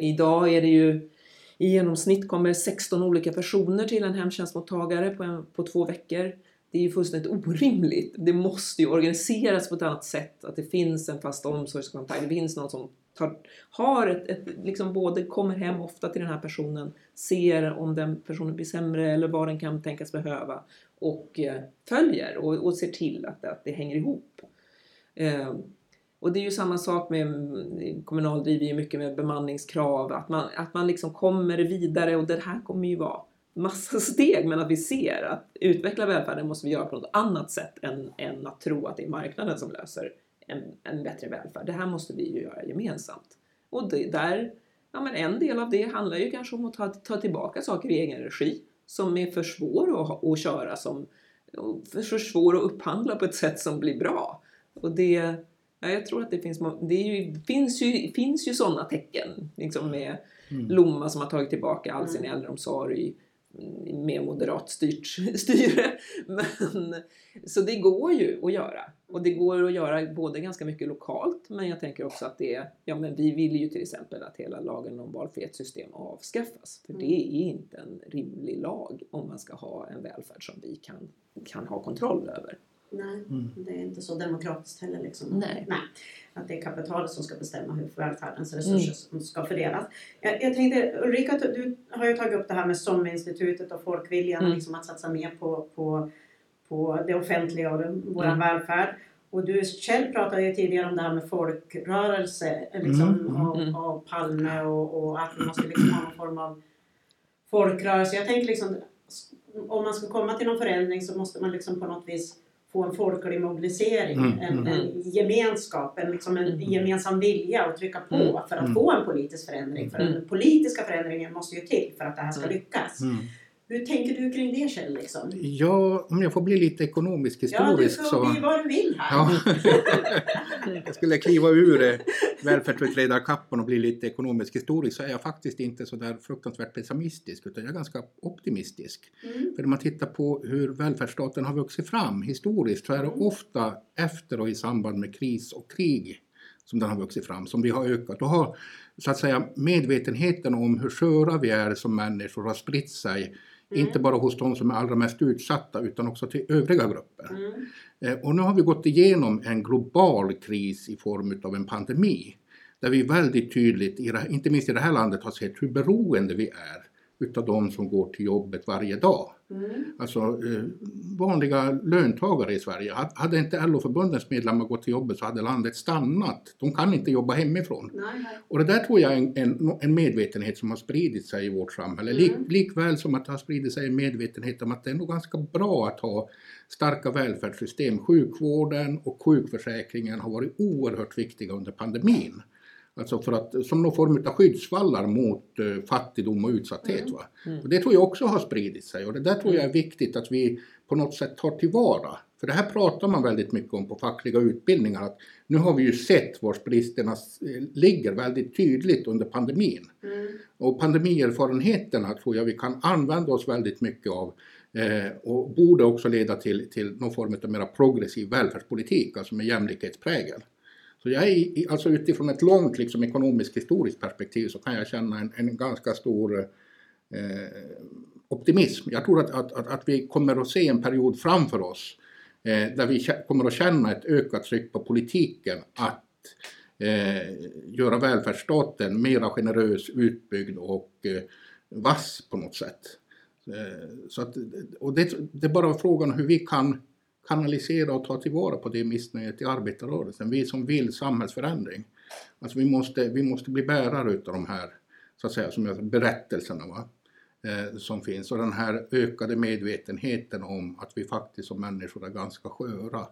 B: idag är det ju i genomsnitt kommer 16 olika personer till en hemtjänstmottagare på, en, på två veckor. Det är ju fullständigt orimligt. Det måste ju organiseras på ett annat sätt. Att det finns en fast omsorgskontakt. Det finns någon som tar, har ett, ett, liksom både kommer hem ofta till den här personen, ser om den personen blir sämre eller vad den kan tänkas behöva och eh, följer och, och ser till att, att det hänger ihop. Eh, och det är ju samma sak med Kommunal driver ju mycket med bemanningskrav, att man, att man liksom kommer vidare och det här kommer ju vara massa steg men att vi ser att utveckla välfärden måste vi göra på något annat sätt än, än att tro att det är marknaden som löser en, en bättre välfärd. Det här måste vi ju göra gemensamt. Och det, där, ja men en del av det handlar ju kanske om att ta, ta tillbaka saker i egen regi som är för svår att, att köra som för svår att upphandla på ett sätt som blir bra. Och det, ja, jag tror att det finns, det ju, finns ju, finns ju sådana tecken liksom med
C: Mm.
B: Lomma som har tagit tillbaka all sin äldreomsorg mm, med moderat styrt, styre. Men, så det går ju att göra. Och det går att göra både ganska mycket lokalt men jag tänker också att det är, ja men vi vill ju till exempel att hela lagen om valfrihetssystem avskaffas. För det är inte en rimlig lag om man ska ha en välfärd som vi kan, kan ha kontroll över.
A: Nej,
C: Mm.
A: det är inte så demokratiskt heller. Liksom.
B: Nej.
A: Att det är kapitalet som ska bestämma hur välfärdens
B: Mm.
A: resurser som ska fördelas. Jag, jag tänkte, Ulrika, du har ju tagit upp det här med SOM-institutet och folkviljan
B: Mm.
A: liksom att satsa mer på, på, på det offentliga och vår
B: Mm.
A: välfärd. Och du själv pratade ju tidigare om det här med folkrörelse liksom,
C: Mm, mm,
A: av,
B: mm.
A: av Palme och, och att vi måste liksom ha någon form av folkrörelse. Jag tänker liksom om man ska komma till någon förändring så måste man liksom på något vis få en folklig mobilisering,
C: Mm,
A: en,
C: mm.
A: en gemenskap, en, liksom en
B: Mm.
A: gemensam vilja att trycka på
B: Mm.
A: för att
C: Mm.
A: få en politisk förändring. För den politiska förändringen måste ju till för att det här ska
B: Mm.
A: lyckas. Hur tänker du kring det Kjell? Liksom?
C: Ja, om jag får bli lite ekonomisk
A: Ja, du
C: historisk så...
A: får bli vad du vill här.
C: Ja. jag skulle kliva ur eh, välfärdsutredarkappan och bli lite ekonomisk historisk så är jag faktiskt inte så där fruktansvärt pessimistisk utan jag är ganska optimistisk.
A: Mm.
C: För när man tittar på hur välfärdsstaten har vuxit fram historiskt så är det
A: Mm.
C: ofta efter och i samband med kris och krig som den har vuxit fram, som vi har ökat. Då har så att säga medvetenheten om hur sköra vi är som människor har spritt sig,
A: Mm.
C: inte bara hos de som är allra mest utsatta utan också till övriga grupper.
A: Mm.
C: Eh, Och nu har vi gått igenom en global kris i form av en pandemi. Där vi väldigt tydligt, inte minst i det här landet, har sett hur beroende vi är utav de som går till jobbet varje dag.
A: Mm.
C: Alltså eh, vanliga löntagare i Sverige. Had- Hade inte LO-förbundens medlemmar gått till jobbet så hade landet stannat. De kan inte jobba hemifrån.
A: Nej, nej.
C: Och det där tror jag är en, en, en medvetenhet som har spridit sig i vårt samhälle. Lik,
A: Mm.
C: likväl som att det har spridit sig en medvetenhet om att det är nog ganska bra att ha starka välfärdssystem. Sjukvården och sjukförsäkringen har varit oerhört viktiga under pandemin. Alltså för att, som någon form av skyddsvallar mot eh, fattigdom och utsatthet.
A: Mm.
C: Va?
B: Mm.
C: Och det tror jag också har spridit sig och det där tror jag är viktigt att vi på något sätt tar tillvara. För det här pratar man väldigt mycket om på fackliga utbildningar. Att nu har vi ju sett var bristerna eh, ligger väldigt tydligt under pandemin.
A: Mm.
C: Och pandemierfarenheterna tror jag vi kan använda oss väldigt mycket av eh, och borde också leda till, till någon form av mer progressiv välfärdspolitik, alltså med jämlikhetsprägel. Så jag är, alltså utifrån ett långt liksom, ekonomiskt historiskt perspektiv så kan jag känna en, en ganska stor eh, optimism. Jag tror att, att, att, att vi kommer att se en period framför oss eh, där vi kommer att känna ett ökat tryck på politiken att eh, göra välfärdsstaten mera generös, utbyggd och eh, vass på något sätt. Eh, så att, och det, det är bara frågan hur vi kan kanalisera och ta tillvara på det missnöjet i arbetarrörelsen. Vi som vill samhällsförändring. Alltså vi måste, vi måste bli bärare utav de här så att säga, som jag, berättelserna va? Eh, som finns och den här ökade medvetenheten om att vi faktiskt som människor är ganska sköra.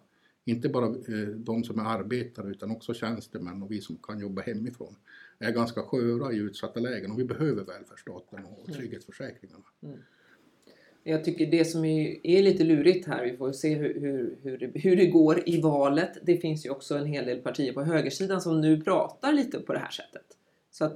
C: Inte bara eh, de som är arbetare utan också tjänstemän och vi som kan jobba hemifrån är ganska sköra i utsatta lägen och vi behöver välfärdsstaten och mm. trygghetsförsäkringarna. Mm.
B: Jag tycker det som är, är, lite lurigt här, vi får se hur, hur, hur, det, hur det går i valet. Det finns ju också en hel del partier på högersidan som nu pratar lite på det här sättet. Så att,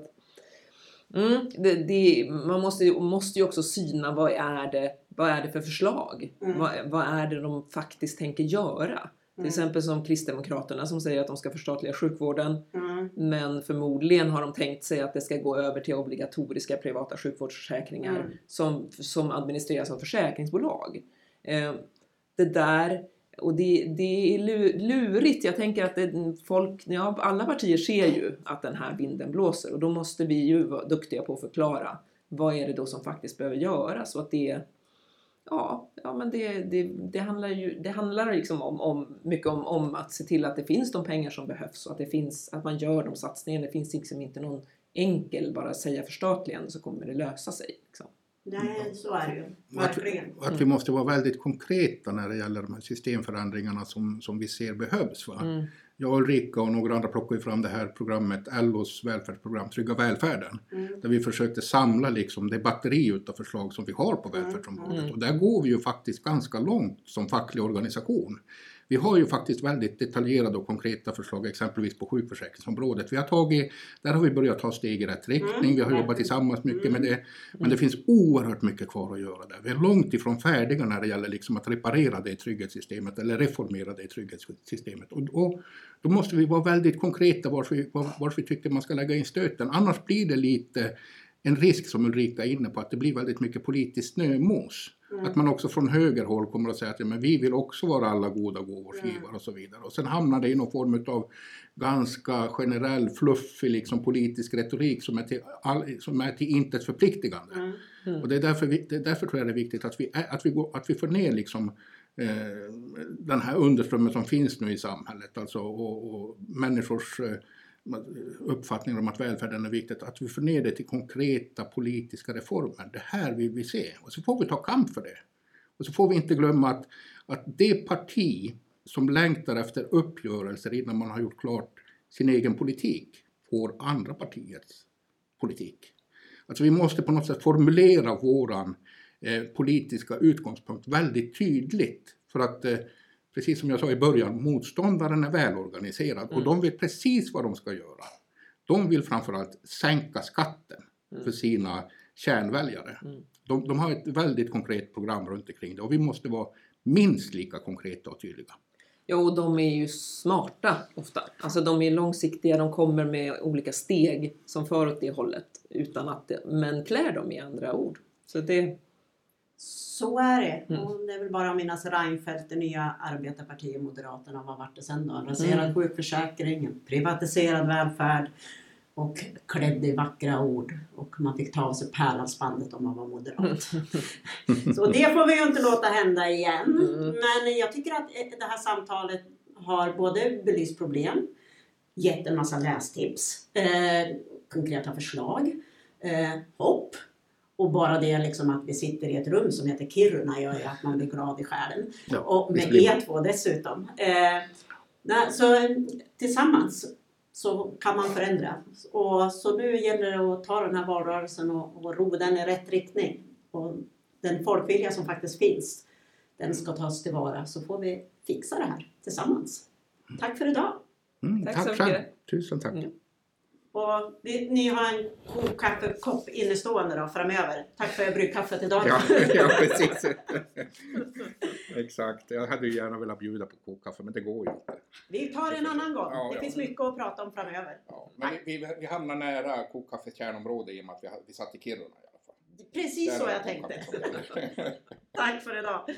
B: mm, det, det, man måste, måste ju också syna vad är det, vad är det för förslag? Mm. Vad, vad är det de faktiskt tänker göra? Till mm. exempel som Kristdemokraterna som säger att de ska förstatliga sjukvården. Mm. Men förmodligen har de tänkt sig att det ska gå över till obligatoriska privata sjukvårdsförsäkringar mm. som, som administreras av försäkringsbolag. Eh, det där, och det, det är lurigt. Jag tänker att det, folk, ja, alla partier ser ju att den här vinden blåser och då måste vi ju vara duktiga på att förklara vad är det då som faktiskt behöver göras och att det Ja, ja men det, det, det handlar ju det handlar liksom om, om, mycket om, om att se till att det finns de pengar som behövs och att, det finns, att man gör de satsningarna. Det finns liksom inte någon enkel bara säga förstatligande så kommer det lösa sig. Liksom.
A: Nej, så är det ju. Verkligen.
C: Att, att, vi måste vara väldigt konkreta när det gäller de här systemförändringarna som, som vi ser behövs. Va? Mm jag och Ulrika och några andra plockade fram det här programmet, LOs välfärdsprogram Trygga välfärden. Mm. Där vi försökte samla liksom det batteri utav förslag som vi har på mm. välfärdsområdet. Mm. Och där går vi ju faktiskt ganska långt som facklig organisation. Vi har ju faktiskt väldigt detaljerade och konkreta förslag exempelvis på sjukförsäkringsområdet. Vi har tagit, där har vi börjat ta steg i rätt riktning, mm. vi har jobbat tillsammans mycket med det. Men det finns oerhört mycket kvar att göra där. Vi är långt ifrån färdiga när det gäller liksom att reparera det trygghetssystemet eller reformera det trygghetssystemet. Och, och då måste vi vara väldigt konkreta varför vi, var, vi tycker man ska lägga in stöten. Annars blir det lite en risk som Ulrika är inne på att det blir väldigt mycket politiskt snömos. Mm. Att man också från högerhåll kommer att säga att ja, men vi vill också vara alla goda gåvors mm. givare och så vidare. Och sen hamnar det i någon form av ganska generell, fluffig liksom, politisk retorik som är till, all, som är till intet förpliktigande. Mm. mm. Och det är, därför vi, det är därför tror jag det är viktigt att vi, att vi, går, att vi får ner liksom, eh, den här underströmmen som finns nu i samhället. Alltså, och, och människors eh, uppfattningar om att välfärden är viktigt, att vi får ner det till konkreta politiska reformer. Det här vill vi se. Och så får vi ta kamp för det. Och så får vi inte glömma att, att det parti som längtar efter uppgörelser innan man har gjort klart sin egen politik får andra partiers politik. Alltså vi måste på något sätt formulera våran eh, politiska utgångspunkt väldigt tydligt för att eh, precis som jag sa i början, motståndaren är välorganiserad mm. och de vet precis vad de ska göra. De vill framförallt sänka skatten mm. för sina kärnväljare. Mm. De, de, har ett väldigt konkret program runt omkring det och vi måste vara minst lika konkreta och tydliga.
B: Ja, och de är ju smarta ofta. Alltså de är långsiktiga, de kommer med olika steg som för åt det hållet utan att, men klär dem i andra ord. Så det,
A: så är det. Mm. Det är väl bara att minnas Reinfeldt, det nya arbetarpartiet Moderaterna. Vad vart det sen då? Raserad mm. sjukförsäkring, privatiserad välfärd och klädd i vackra ord. Och man fick ta av sig pärlhalsbandet om man var moderat. Mm. Så det får vi ju inte låta hända igen. Mm. Men jag tycker att det här samtalet har både belyst problem, gett en massa lästips, eh, konkreta förslag, eh, hopp och bara det liksom att vi sitter i ett rum som heter Kiruna gör ju att man blir glad i själen. Ja, och med E2 dessutom. Eh, så tillsammans så kan man förändra. Och, så nu gäller det att ta den här valrörelsen och, och ro den i rätt riktning. Och den folkvilja som faktiskt finns, den ska tas tillvara så får vi fixa det här tillsammans. Tack för idag!
C: Mm, tack, tack så mycket! Tusen tack! Mm.
A: Och vi, ni har en kokkaffekopp innestående då framöver. Tack för bryggkaffet idag.
C: Ja, ja precis. Exakt. Jag hade ju gärna velat bjuda på kokkaffe men det går ju inte.
A: Vi tar det en annan gång. Ja, det ja. finns mycket att prata om framöver.
C: Ja, men vi, vi, vi hamnar nära kokkaffets kärnområde i och med att vi, vi satt i Kiruna i alla fall.
A: Precis Där så jag tänkte. Tack för idag.